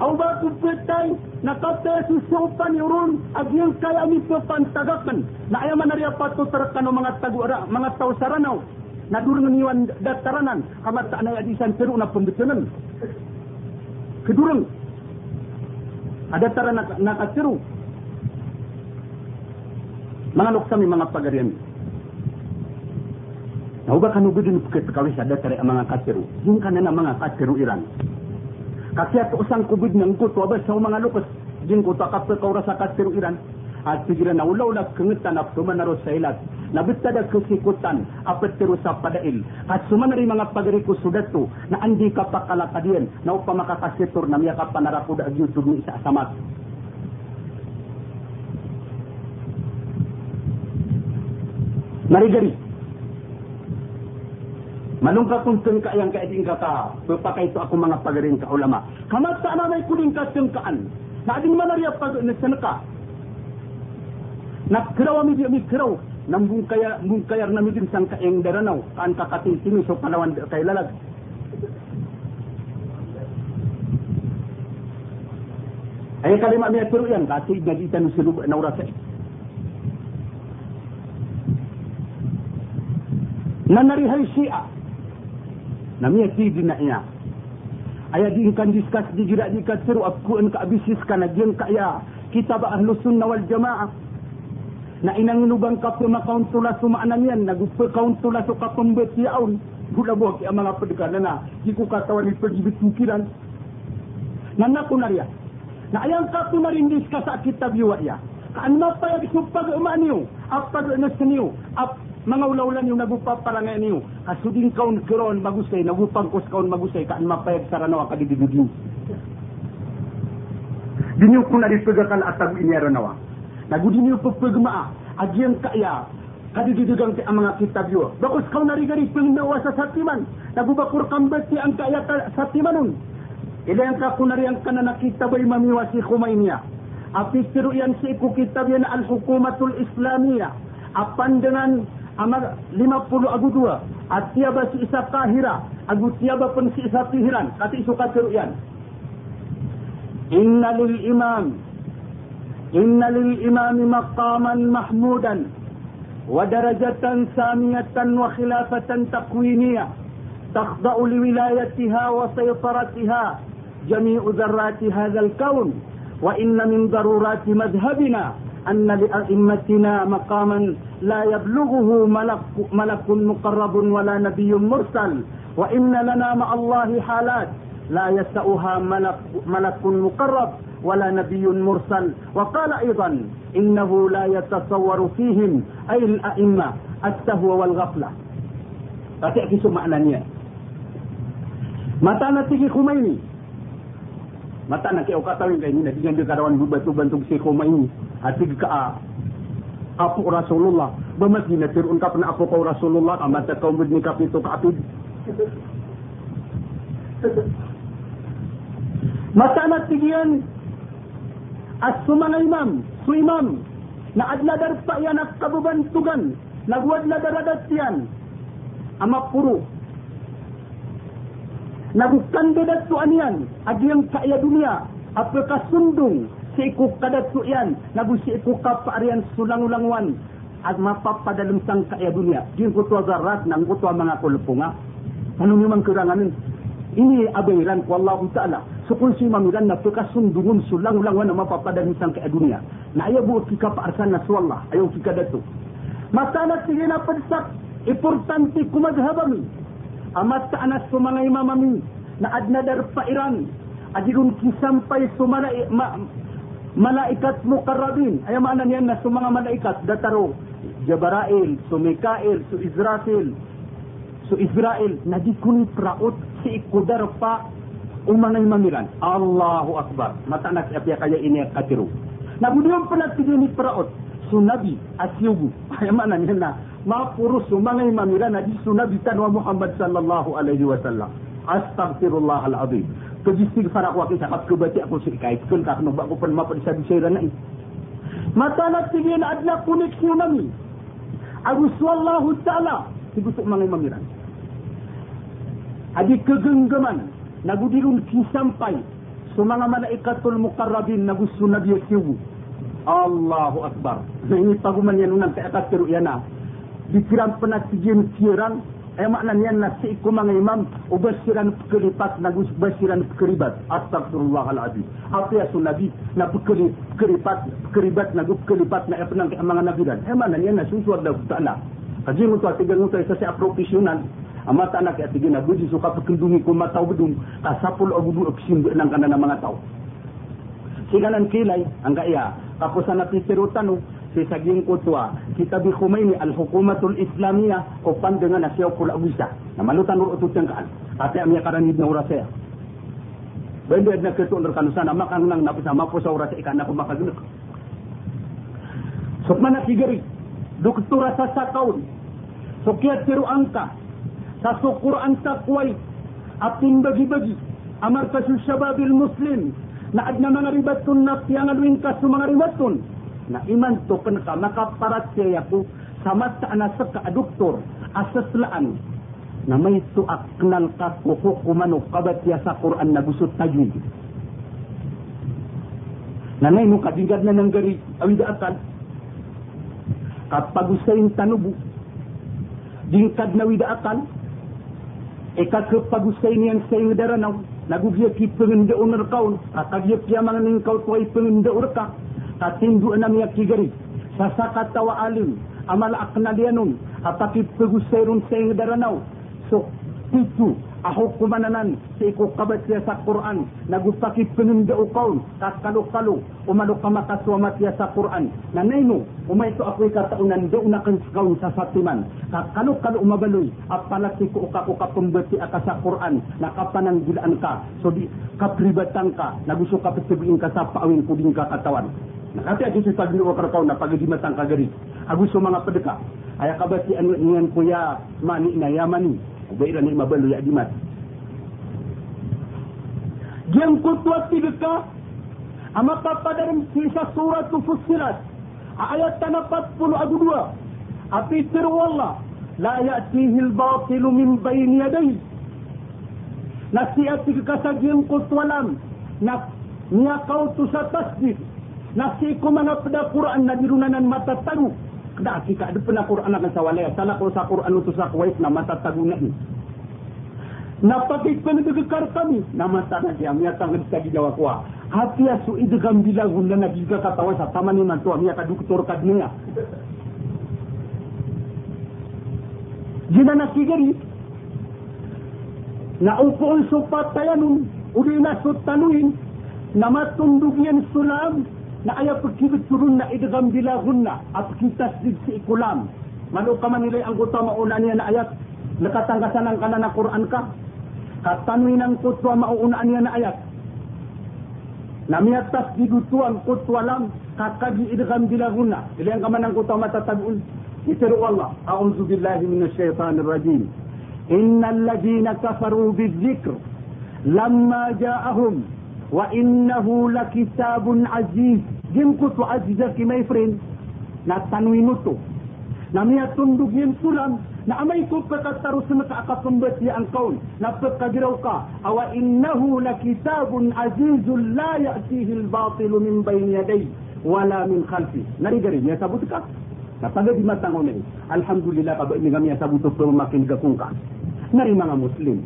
Aw ba kupitay nakapte susupan yurun agyang kaya ni pantagakan na ayaman na riya patutarkan ng mga tagura, mga tausaranaw na durung niwan dataranan kamata na yadisan pero na pembetulan. Kedurung Hadathara nakasiru. mga luksami mga pagarian. Nauba kanu gudun puket kawis hadathara mga kasiru. Hingkan na mga kasiru iran. Kasi at usang kubid ng kuto, abas sa mga lukas, din ko takap ka kaurasa kasiru iran. Ulaw na kengetan at sumanaro sa ilat, nabitada kesikutan, apat tiro sa padail, at sumanari mga pagariko sudato, na andi ka pakalakadian, na upang makakasitor na miya ka panarakuda ag YouTube ni isa asamat. Marigari, Manungka kung tengka yang kaeding kata, berpakai itu aku mga pagaring ka ulama. Kamat sa na may kuling ka tengkaan. Na ading manariya pag nasanaka. Nakraw ami di ami kraw. Nambung kaya mung kaya na mi din sang kaeng daranaw. Kaan kakating sini so palawan kay lalag. Ay kalima mi aturo yan kasi nagitan sa lupa na urasa. Nanarihay siya namanya tibi nak nya ayat diinkan diskus di jirat di kasru aku en ka abisis kana gen kaya kita ba ahlu sunnah wal jamaah na inanginugang ka ma kaunsula sumaanan yan, nagusto kaunsula so katumbet yaon. Bulabog ang mga pedikana na, di ko ni pagibit mukiran. Nanakunarya, na ayang katumarindis ka sa kitab yuwa ya. Kaan mapayag supag umaan niyo, apag unas niyo, ap mga ulawlan niyo nagupaparangan niyo. Kasudin kaon kiron magusay, nagupangkos kaon magusay, kaan mapayag saranawa kadidididin. Dinyo ko na rin pagkakan atag inyara nawa. Nagudin niyo pagpagmaa, agyan kaya, kadididugang ti ang mga kitab yo. Bakos kaon narigari pangnawa sa satiman, nagubakur kambet ti ang kaya sa satimanon. Ila yang kakunar yang kana nakita ba imami wa si Khumainiyah. Api siru yang si iku kitab yan al-hukumatul islamiyah. Apan dengan amal 50 agu dua. Atiaba si isa kahira. Agu tiaba pun si isa pihiran. Kati suka siru yan. Inna lil imam. Lil imam maqaman mahmudan. ودرجة سامية وخلافة تكوينية تخضع لولايتها وسيطرتها جميع ذرات هذا الكون وإن من ضرورات مذهبنا أن لأئمتنا مقاما لا يبلغه ملك, ملك مقرب ولا نبي مرسل وإن لنا مع الله حالات لا يسأها ملك, ملك مقرب ولا نبي مرسل. وقال أيضا إنه لا يتصور فيهم أي الأئمة التهوى والغفلة. فتعكس معنى نية متى نتيجي خميني متى نكي أكتاوين لأي نية نتيجي كاروان ببتو بنتو سي خميني هتيجي كأ أفو رسول الله بمدينة ترون كفن أفو كو رسول الله أما تكو مدني كفيتو كعبيد متى نتيجيان As-sumang imam, su imam, na adla darpa yan at kabubantugan, nagwad na daradat yan, ama puro. Nagkandidat tu anian, adi yang kaya dunia, apakah sundung, si iku kadat tu yan, nagu si iku kaparian sulang-ulangwan, at mapapa dalam sang kaya dunia. Diyan ko to zarat, nang ko to mga kulpunga. Ano naman kurangan ini abairan ku Allah Ta'ala. Sukun si mamiran na peka sundungun sulang ulang wana mapapada nisang ke dunia. Na ayaw buot kika paarsan na suwallah. Ayaw kika datu. Masalah sige na padsak. Importante kumadhabami. Amat sa anas sumanga imamami. Na adnadar pairan. Adirun kisampay sumala ma, malaikat mukarrabin. Ayaw maana niyan na sumanga malaikat. Dataro. Jabarail, su Mikael, su Israfil, su Israel. Nadikuni praot si ikudar pa umanay mamiran. Allahu Akbar. Mata na siya kaya ini katiru. Nabudiyon pala tiga ni paraot. Sunabi asyugu. Ay mana niya na. Mapuro sumangay mamiran na di sunabi tanwa Muhammad sallallahu alaihi wasallam. Astaghfirullah al-azim. Kajistig para ko sa kat kubati ako sa ikay. Kung kakano ba ko pa mapadisa di sayra na eh. Mata na sige na adna kunik sunami. Agus wallahu ta'ala. Sigusok mangay mamiran adi kegenggaman nagudirun kisampai sumanga malaikatul muqarrabin nagusu nabi kiwu Allahu akbar. Nah ini paguman yang nunang ke atas teru yana. Dikiram penatijen kiran ay makna niyan na si iku mga imam ubasiran pekeripat nagus basiran pekeribat astagfirullahaladzim. Apa ya sunabi na pekeri pekeripat pekeribat nagu pekeribat na epenang ke mga nabiran ay makna niyan na susuar da ta'ala kaji ngutu atigan ngutu sa si profesional Amata anak ya tigin na budi suka pekendungi ko mataw bedung. Kasapul o budu oksim nang kana na mga tao. Siganan kilay ang kaya tapos na piterutan si saging kutwa kita bi Khomeini al hukumatul islamiyah. O pandengan asyaw pula bisa? Na malutan ur utut yang kaan ate amya karanid na urasaya Bende na ketu under kanusan na makang nang napisa mapo sa urasa ikan. Na kumakagunak. Sukmana sigari, doktora sa sakaun, sukyat tiru angka, satu Quran takwai atin bagi-bagi amar kasu syababil muslim na adna mga ribatun na tiyang aluin kasu mga ribatun na iman to penaka maka parat siya ko sama sa anasa ka doktor asaslaan na may tuak kenal ka kukukumano kabat siya sa Quran na gusot tajwid na nay nung kadingad na ng gari awidatan kapag usayin tanubu dingkad na widaakan Eka ke pagusay niyan sa iyo daranaw, nagugya ki pengenda unar kaun, katagya kya mga ning kau tuay pengenda urka, katindu na miya kigari, sasaka tawa alim, amala akna dianun, apaki pagusay ron sa iyo daranaw, so, pitu, ahok kumananan sa ikukabat siya sa Quran nagusakit pinunda ukaw kakalukalo umalok kamakaswamat siya sa Quran nanay mo umay to ako'y kataunan doon na kanskaw sa satiman kakalukalo umabaloy apalat si kuuka ko kapumbati aka sa Quran nakapananggilaan ka so di kapribatan ka nagusto ka pasibuin ka sa paawin ko din kakatawan Nakati ako sa pagluwa karakaw na pagadimatang kagari. Agus mga padeka. Ayakabati ano ingan kuya mani na yamani. Baiklah ni mabal ya dimat. Yang kutuat tiga Amata pada kisah surat Fussilat ayat tanah 40 agu 2 api seru Allah la ya'tihi al-batil min bayni yadayhi. Nasihat kekasagian kutualam nak niya kau tu sa tasdid nasi ko mga pada Quran na dirunanan mata tagu kada kika ada pernah Quran akan sawalaya salah ko sa Quran utus sa kuwait na mata tagu na ni Napakit pa nagkakar kami. Namata na siya. Miya tangan sa gijawa ko. Hati asu idagam bilagun na nagiga katawa sa taman ni mantua. Miya kaduktor kadniya. Gina nakigari. Naupol so patayanun. Uli na so tanuin. Namatundog yan sulam. Na ayaw pagkibit turun na idagam bilagun na. At kita si ikulam. Mano ka man ang guto mauna niya na ayat. Nakatanggasan ang kanan na Quran ka katanwi ng kutwa mauunaan niya na ayat. Namiatas di gutuan kutwa lang kakagi idgham bilaguna. Ili ang kamanang kutwa matatagun. Itiru Allah. A'udzu billahi minasyaitonir rajim. Innal ladzina kafaru bidzikr lamma ja'ahum وإنه لكتاب عزيز جنكو تو عزيزة كما يفرين na tanwinuto na miya tundug yin sulam na amay ko pagkatarus na kaakasumbat niya ang kaun na pagkagiraw ka awa innahu la kitabun azizun la ya'tihi al-batilu min bayn yaday wala min khalfi narigari niya sabut ka Napaga di matang umay. Alhamdulillah ka ba ini kami sabut ko makin gakung ka. Nari mga Muslim.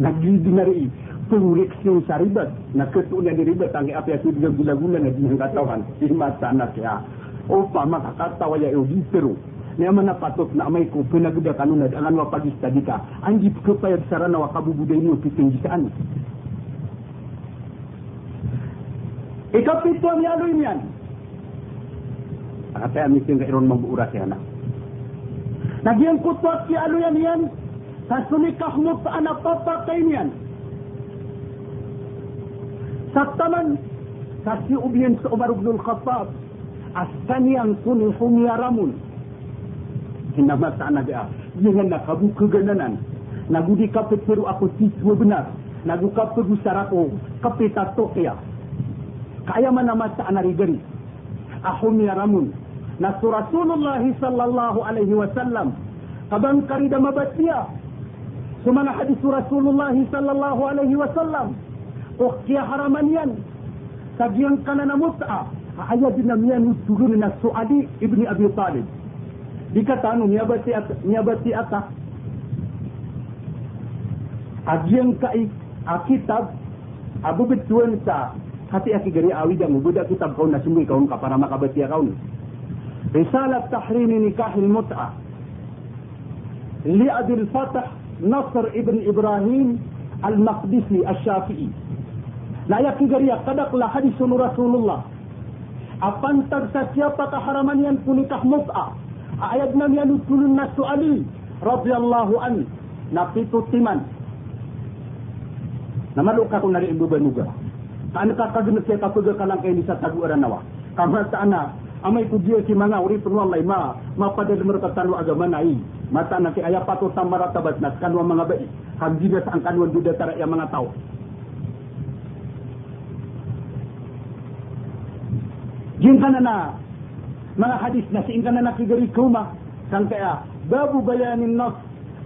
Nagidi na rin. Pengureksyon sa ribat. Nakatunan di ribat ang apa yang sudah gula-gula na di katawan. Di mata ya. Opa makakatawa ya yung Nya mana patut nak mai ko pinagda kanuna dengan wa pagi tadi ka. Anji kepaya sarana wa kabu budai ni pitinggisan. Ikapito ni alu imian. Kata yang mungkin kairon membuuras ya. Nagian kutuat si alu yan yan. Sasuni kahmut sa anak papa kainian. sattoman kasi ubiyan sa Umar ibn al-Khattab as-sanyan sulhum yaramun hinama sa anaga yungan na kabu kagananan nagu di kapit peru ako siswa benar nagu kapit sarako kapit atokya kaya manama sa anarigari ahum yaramun na Rasulullah sallallahu alaihi wasallam kabang karida mabatiya sumana hadis Rasulullah sallallahu alaihi wasallam أختي هرمانيان سجين كان مسعى أيدنا ميان السجون السعدي ابن أبي طالب dikatakan niabati at niabati ata agyang kai akitab abu bituan sa hati aki gari awi dan mubuda kitab kau nasungui kau ka makabati kau risalat tahrim nikah mut'a li abi al fath نصر ابن إبراهيم المقدسي الشافعي la yaki gari kadaklah hadis Rasulullah. Apan tag sa siapa keharaman yang punikah mut'ah ayat nam yang nutulun nasu Ali radhiyallahu an. Napitu timan. Nama luka ko nari ibu banuga kan ka kagna siya ka puga kalang kay sa tagu ara nawa. Kama ta ana amay ko dia si mga uri puno Allah ma. Mapadal mo ka tanu agama nai. Mata na ki aya pato tamara tabat na kanwa mga bai hagdiga sa ang kanwa duda tara ya mga jin kana na mga hadith na siin جريكوما nakigarit kuma sang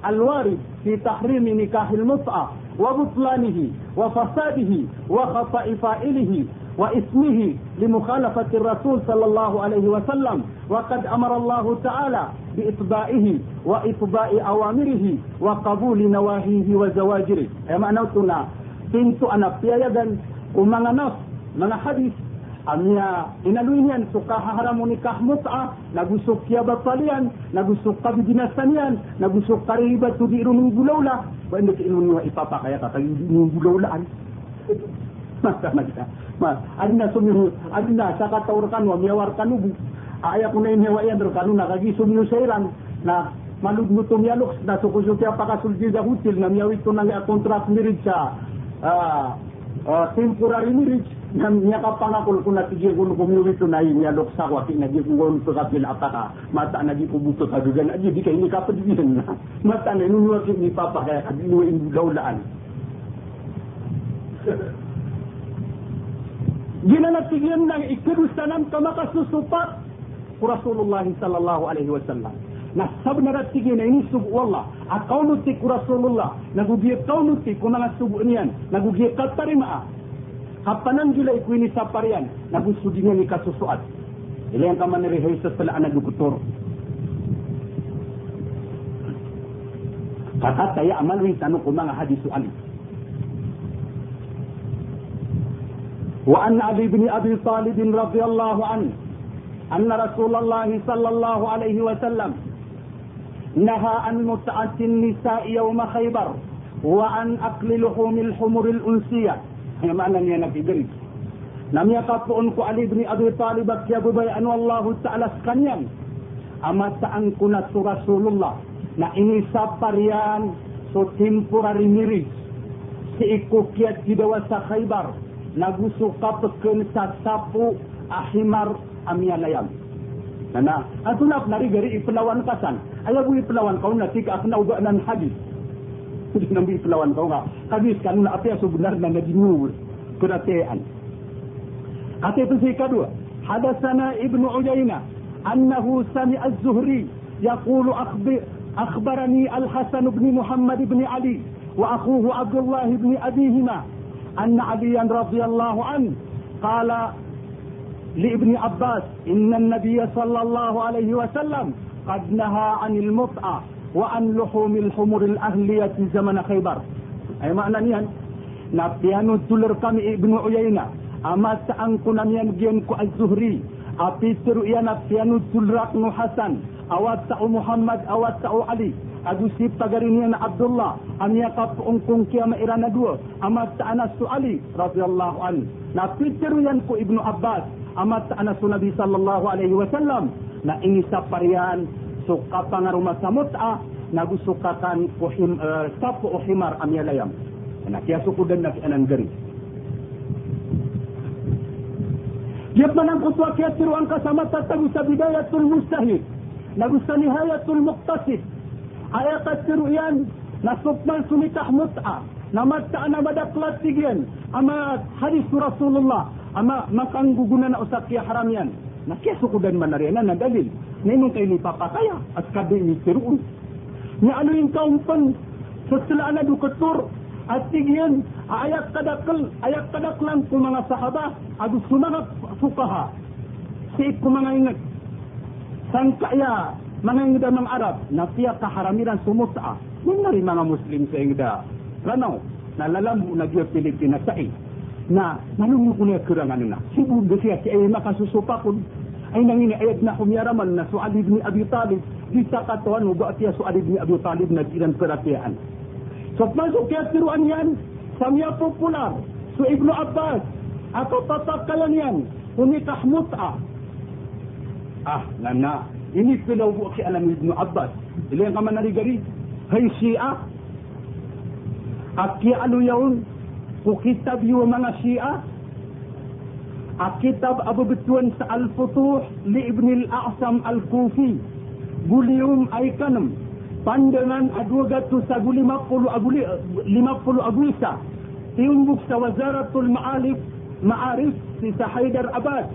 الوارد في تحريم نكاح المطعة وبطلانه وفساده وخطأ فائله واسمه لمخالفة الرسول صلى الله عليه وسلم وقد أمر الله تعالى بإطبائه وإطباء أوامره وقبول نواهيه وزواجره أما نوتنا pintu أنا piayagan يدا mga نص من حديث amia inaluinian suka haram nikah mut'a ah. nagusuk kia batalian nagusuk kabidinasanian nagusuk kariba tudiru ng gulawla? Wanda ki inun nga ipapakaya tatagin ng gulawlaan? Masama kita. Ma ano adina sumiru adina ano sa kataurkan wa miyawar kanubu aya ko na inhewa yan pero kanuna kagisum sairan na malugno tumiyalok na sukusuti apakasulti sa hutil na miyawit ko na kontrakt marriage sa uh, ah, uh, ah, temporary marriage nam nya ka pangakul kuna tigigun kumuri tunai nya doksa wa kina gigun to ka pil apaka mata na gi kubuto ka dugan. Aji di kay ni ka pedigen na. Mata na nuno ki ni papa ka ka diwe in daulaan. Gina na tigyan ng ikirusanam kamakasusupap Rasulullah sallallahu alaihi wasallam na sabna rat sige na ini subu Allah at kaunutik Rasulullah nagugiyak kaunutik kung nga subu niyan nagugiyak katarima Kapanan jula iku ini saparian. Nabi sudinya ni kasusuat Ila yang kaman reheisa setelah anak dukutur. Kata saya amal wi tanu kumang hadisu Ali. Wa an abi bin Abi Talib radhiyallahu an أن رسول الله صلى الله عليه وسلم نهى عن متعة النساء يوم خيبر وعن أكل لحوم الحمر الأنسية Yang mana ni yang Nabi beri. Nami akapun ku Ali bin Abi Talib bakti Abu Bayan wallahu ta'ala sekalian. Amata angkuna tu Rasulullah. Na ini saparian so temporary hari miri. Si iku kiat di bawah sakhaibar. Na gusuka peken sasapu ahimar amialayam. Nana, atulah penari gari penawan pasan. Ayah bui kau nanti ke aku nak hadis Hindi nang ipelawan kau nga. Hadis kan na apya so benar na nagingul. Kuratean. أتيت في كدوة حدثنا ابن عيينة أنه سمع الزهري يقول أخبر أخبرني الحسن بن محمد بن علي وأخوه عبد الله بن أبيهما أن عليا رضي الله عنه قال لابن عباس إن النبي صلى الله عليه وسلم قد نهى عن المطأة وأن لحوم الحمر الأهلية زمن خيبر. أي معنى نيان؟ نبيان الدولر كم ابن عيينة. أما سأنكو نميان جينكو الزهري. أبي سرؤيا نبيان الدولر أقن حسن. أوات تأو محمد أوات تأو علي أدوسي بتغرينيان عبد الله أم يقف أنكم كيام إيران دو أما سأنس علي رضي الله عنه. نبي سرؤيا نكو ابن عباس. أما سأنس نبي صلى الله عليه وسلم. نا إني سفريان suka pangarumah samut'a nagusukakan ku him, uh, sapu uhimar amia layam na kia suku dan nak anan geri Dia manang kutwa kiasiru angka sama tatagu sa bidayatul mustahid. Nagu sa nihayatul muqtasid. Ayat kasiru yan. Nasukman sumitah mut'a. Namata na madaklat tigyan. Ama hadis Rasulullah. Ama makang gugunan na usak kia haram yan. Nakiasuko dan manarianan na dalil. Ngayon kayo ni papataya. At kabi ni siruun. Nga ano yung kaumpan. Setelah na dukatur. At tigyan. Ayat kadakal. Ayat kadaklan kung mga sahaba. Agus sumangat fukaha si mga ingat sangkaya mga ingda ng Arab na siya kaharamiran sumuta yung nari mga Muslim sa ingda lanaw nalalamu na diyo Pilipinas sa na nalungo ko niya kurangan na sibu siya si ay makasusupa ko ay nangini ayat na kumiyaraman na Su'ad ibn Abi Talib di sa katuan mo ba siya Su'ad ibn Abi Talib na ilang peratiaan so masuk kaya tiruan yan samya popular so Ibnu Abbas atau tatakalan yan Kunikah mut'ah. Ah, nana. Ini pilaw buat si Alam Ibn Abbas. Ila yang kaman narigari. Syiah. Aki alu yaun. Ku kitab yu mga Syiah. Akitab Abu Betuan Al-Futuh li Ibn Al-A'sam Al-Kufi. Gulium ay kanam. Pandangan adwa gatu sa guli mapulu aguli lima puluh aguisa. Tiumbuk sa Wazaratul Ma'alif Ma'arif si sa Haidar Abad.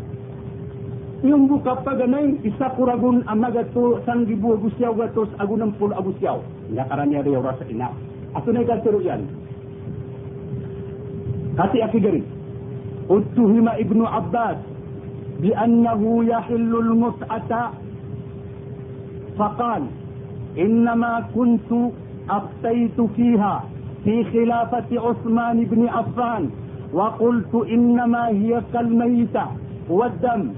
Yung buka paganay, isa kuragun amagato sang gibu agusyaw gatos agunang pul agusyaw. Nakaranya rin rasa ina. Ato na ikatiro yan. Kasi akigari. Utuhima ibnu Abbas بأنه يحل المتعة فقال إنما كنت أفتيت فيها في خلافة عثمان بن عفان وقلت إنما هي كالميتة والدم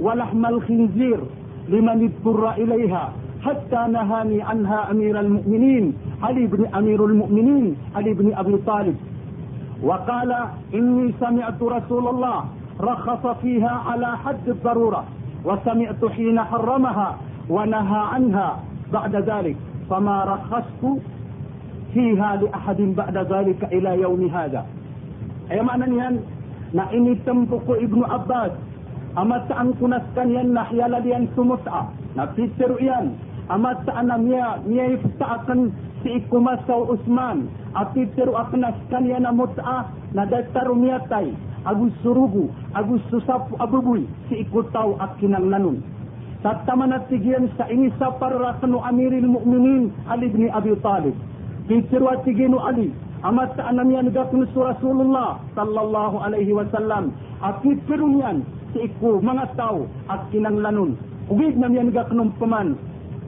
ولحم الخنزير لمن اضطر إليها حتى نهاني عنها أمير المؤمنين علي بن أمير المؤمنين علي بن أبي طالب وقال إني سمعت رسول الله رخص فيها على حد الضرورة وسمعت حين حرمها ونهى عنها بعد ذلك. فما رخصت فيها لأحد بعد ذلك إلى يوم هذا. Ay mana niyan na initempo ko Ibnu Abbas amat saan kunaskan yan na hiyala diyan amat ana mia mia iftaakan si ikumasaw Usman ati teru aknas kaniana mut'ah na dataru miatay agus surugu agus susapu abubuy si ikutaw akinang nanun Tataman at tigiyan sa inisa para kanu amiril mu'minin Ali bin Abi Talib. Kitiru at tiginu Ali. Amat sa anam su Rasulullah sallallahu alaihi wasallam. At kitiru yan si iku mga tao at kinanglanun. Ugig nam yan gaknum paman.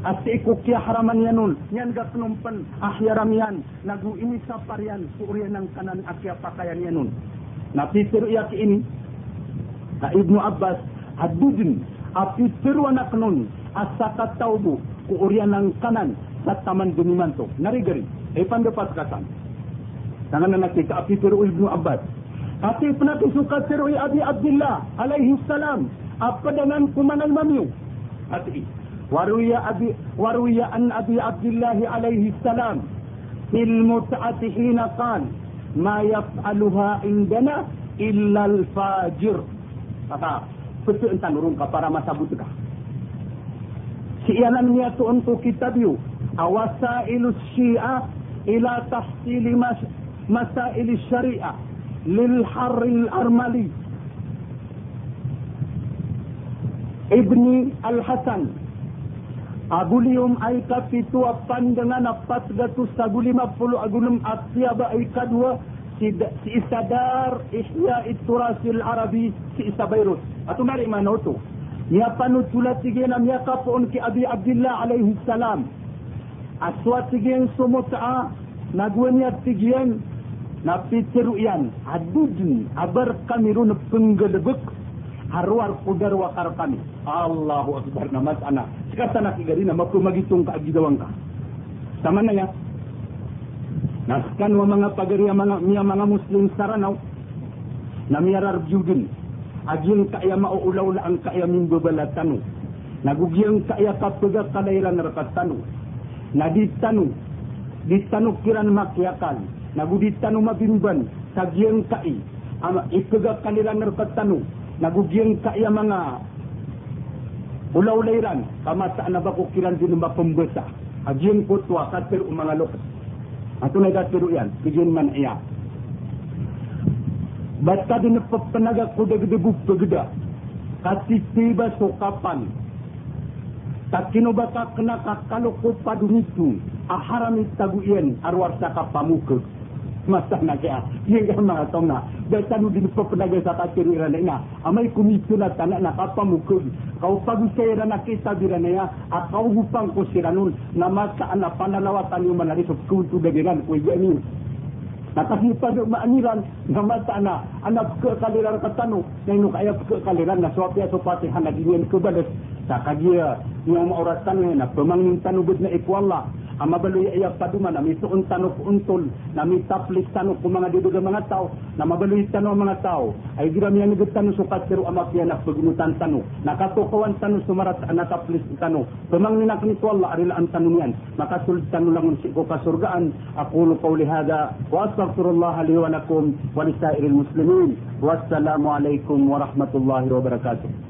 At si iku kya haraman yanun. Yan gaknum pan ahyaram yan. Nagu inisa parian suuriyan ng kanan at kya pakayan yanun. Napitiru iya ki ini. Na Ibnu Abbas hadudin api tiru anak nun asaka taubu ku ng kanan sa taman gumimanto narigari ay pandapat kasan tangan na nakita api tiru ibnu abbas Ati penati suka tiru abi abdillah alaihi salam apa dengan kumanan mamiu ati وروي, أبي وروي عن أبي عبد الله عليه السلام في المتعة حين قال ما يفعلها عندنا إلا الفاجر kata petu entan urung ka para masabut ka si ialan niya tu untuk kitab yu awasailus syiah ila tahsili mas masail syariah lil haril armali Ibni Al-Hasan Agulium ay kapitu apan dengan apat gatus agulima puluh agulum asyaba ay kadua si, si Isadar Ihya Iturasil Arabi si Isa Beirut. Atau mari mana tu? Ya panutulat tigen am yakapun ki abi abdullah alaihi salam. Aswat tigen sumuta nagwenya tigen na pitiruyan adudun abar kami run penggedebek harwar kudar wakar kami. Allahu akbar nama sana sekarang nak igari nama ku magitung ka sama na ya naskan wa mga pagari mga mga muslim saranaw na miyarar judin Agiang kaya mauulaw la ang kaya min babalatano. Nagugyang kaya kapaga kalairan rakatano. Naditano. Ditano kiran makyakal. Naguditano mabimban. Sagyang kai. Ama ikaga kaliran rakatano. Nagugyang kaya mga ulaw-layran. Kamasaan na ba ko kiran din ba pembesa. Agiang kutwa katir mga lokas. Ato na gatiro yan. Kijin man iya. Basta din panaga kuda gede bukta geda. Kasi tiba sokapan. Tak kino baka kena kakalo ko padunitu. Aharam itaguyen arwar saka pamuka. masanaka yenga tonga besanu din pop naga sata kerira lenga amai kumi tuna tana na papa mukul. Kau pagu sera na kesa birane ya akau hupang ko siranun. Nama sa ana panana wa tani manari sok kuntu begeran ko yemi Nakasi pa do maaniran na mata na anak. Kaliran katano na ino kaya kaliran na swapya so pati hanagin ko sakagia yung mauratan ngayon na pamangin tanugod na ikwala ang mabaloy iya paduman na misuon tanok untol na may taplis tanok kung mga dudog ang mga tao na mabaloy tanok ang mga tao. Ay ginamiya ni good tanok sukat pero amapya na pagunutan tanok nakatukawan tanok sumarat ah, na taplis tanok pamangin na kinikwala arila ang tanong yan. Makasulod tanok lang si ko kasurgaan. Ako lukaw lihada wa astagfirullah liwanakum walisairil muslimin. Wassalamu alaikum wa rahmatullahi wa barakatuh.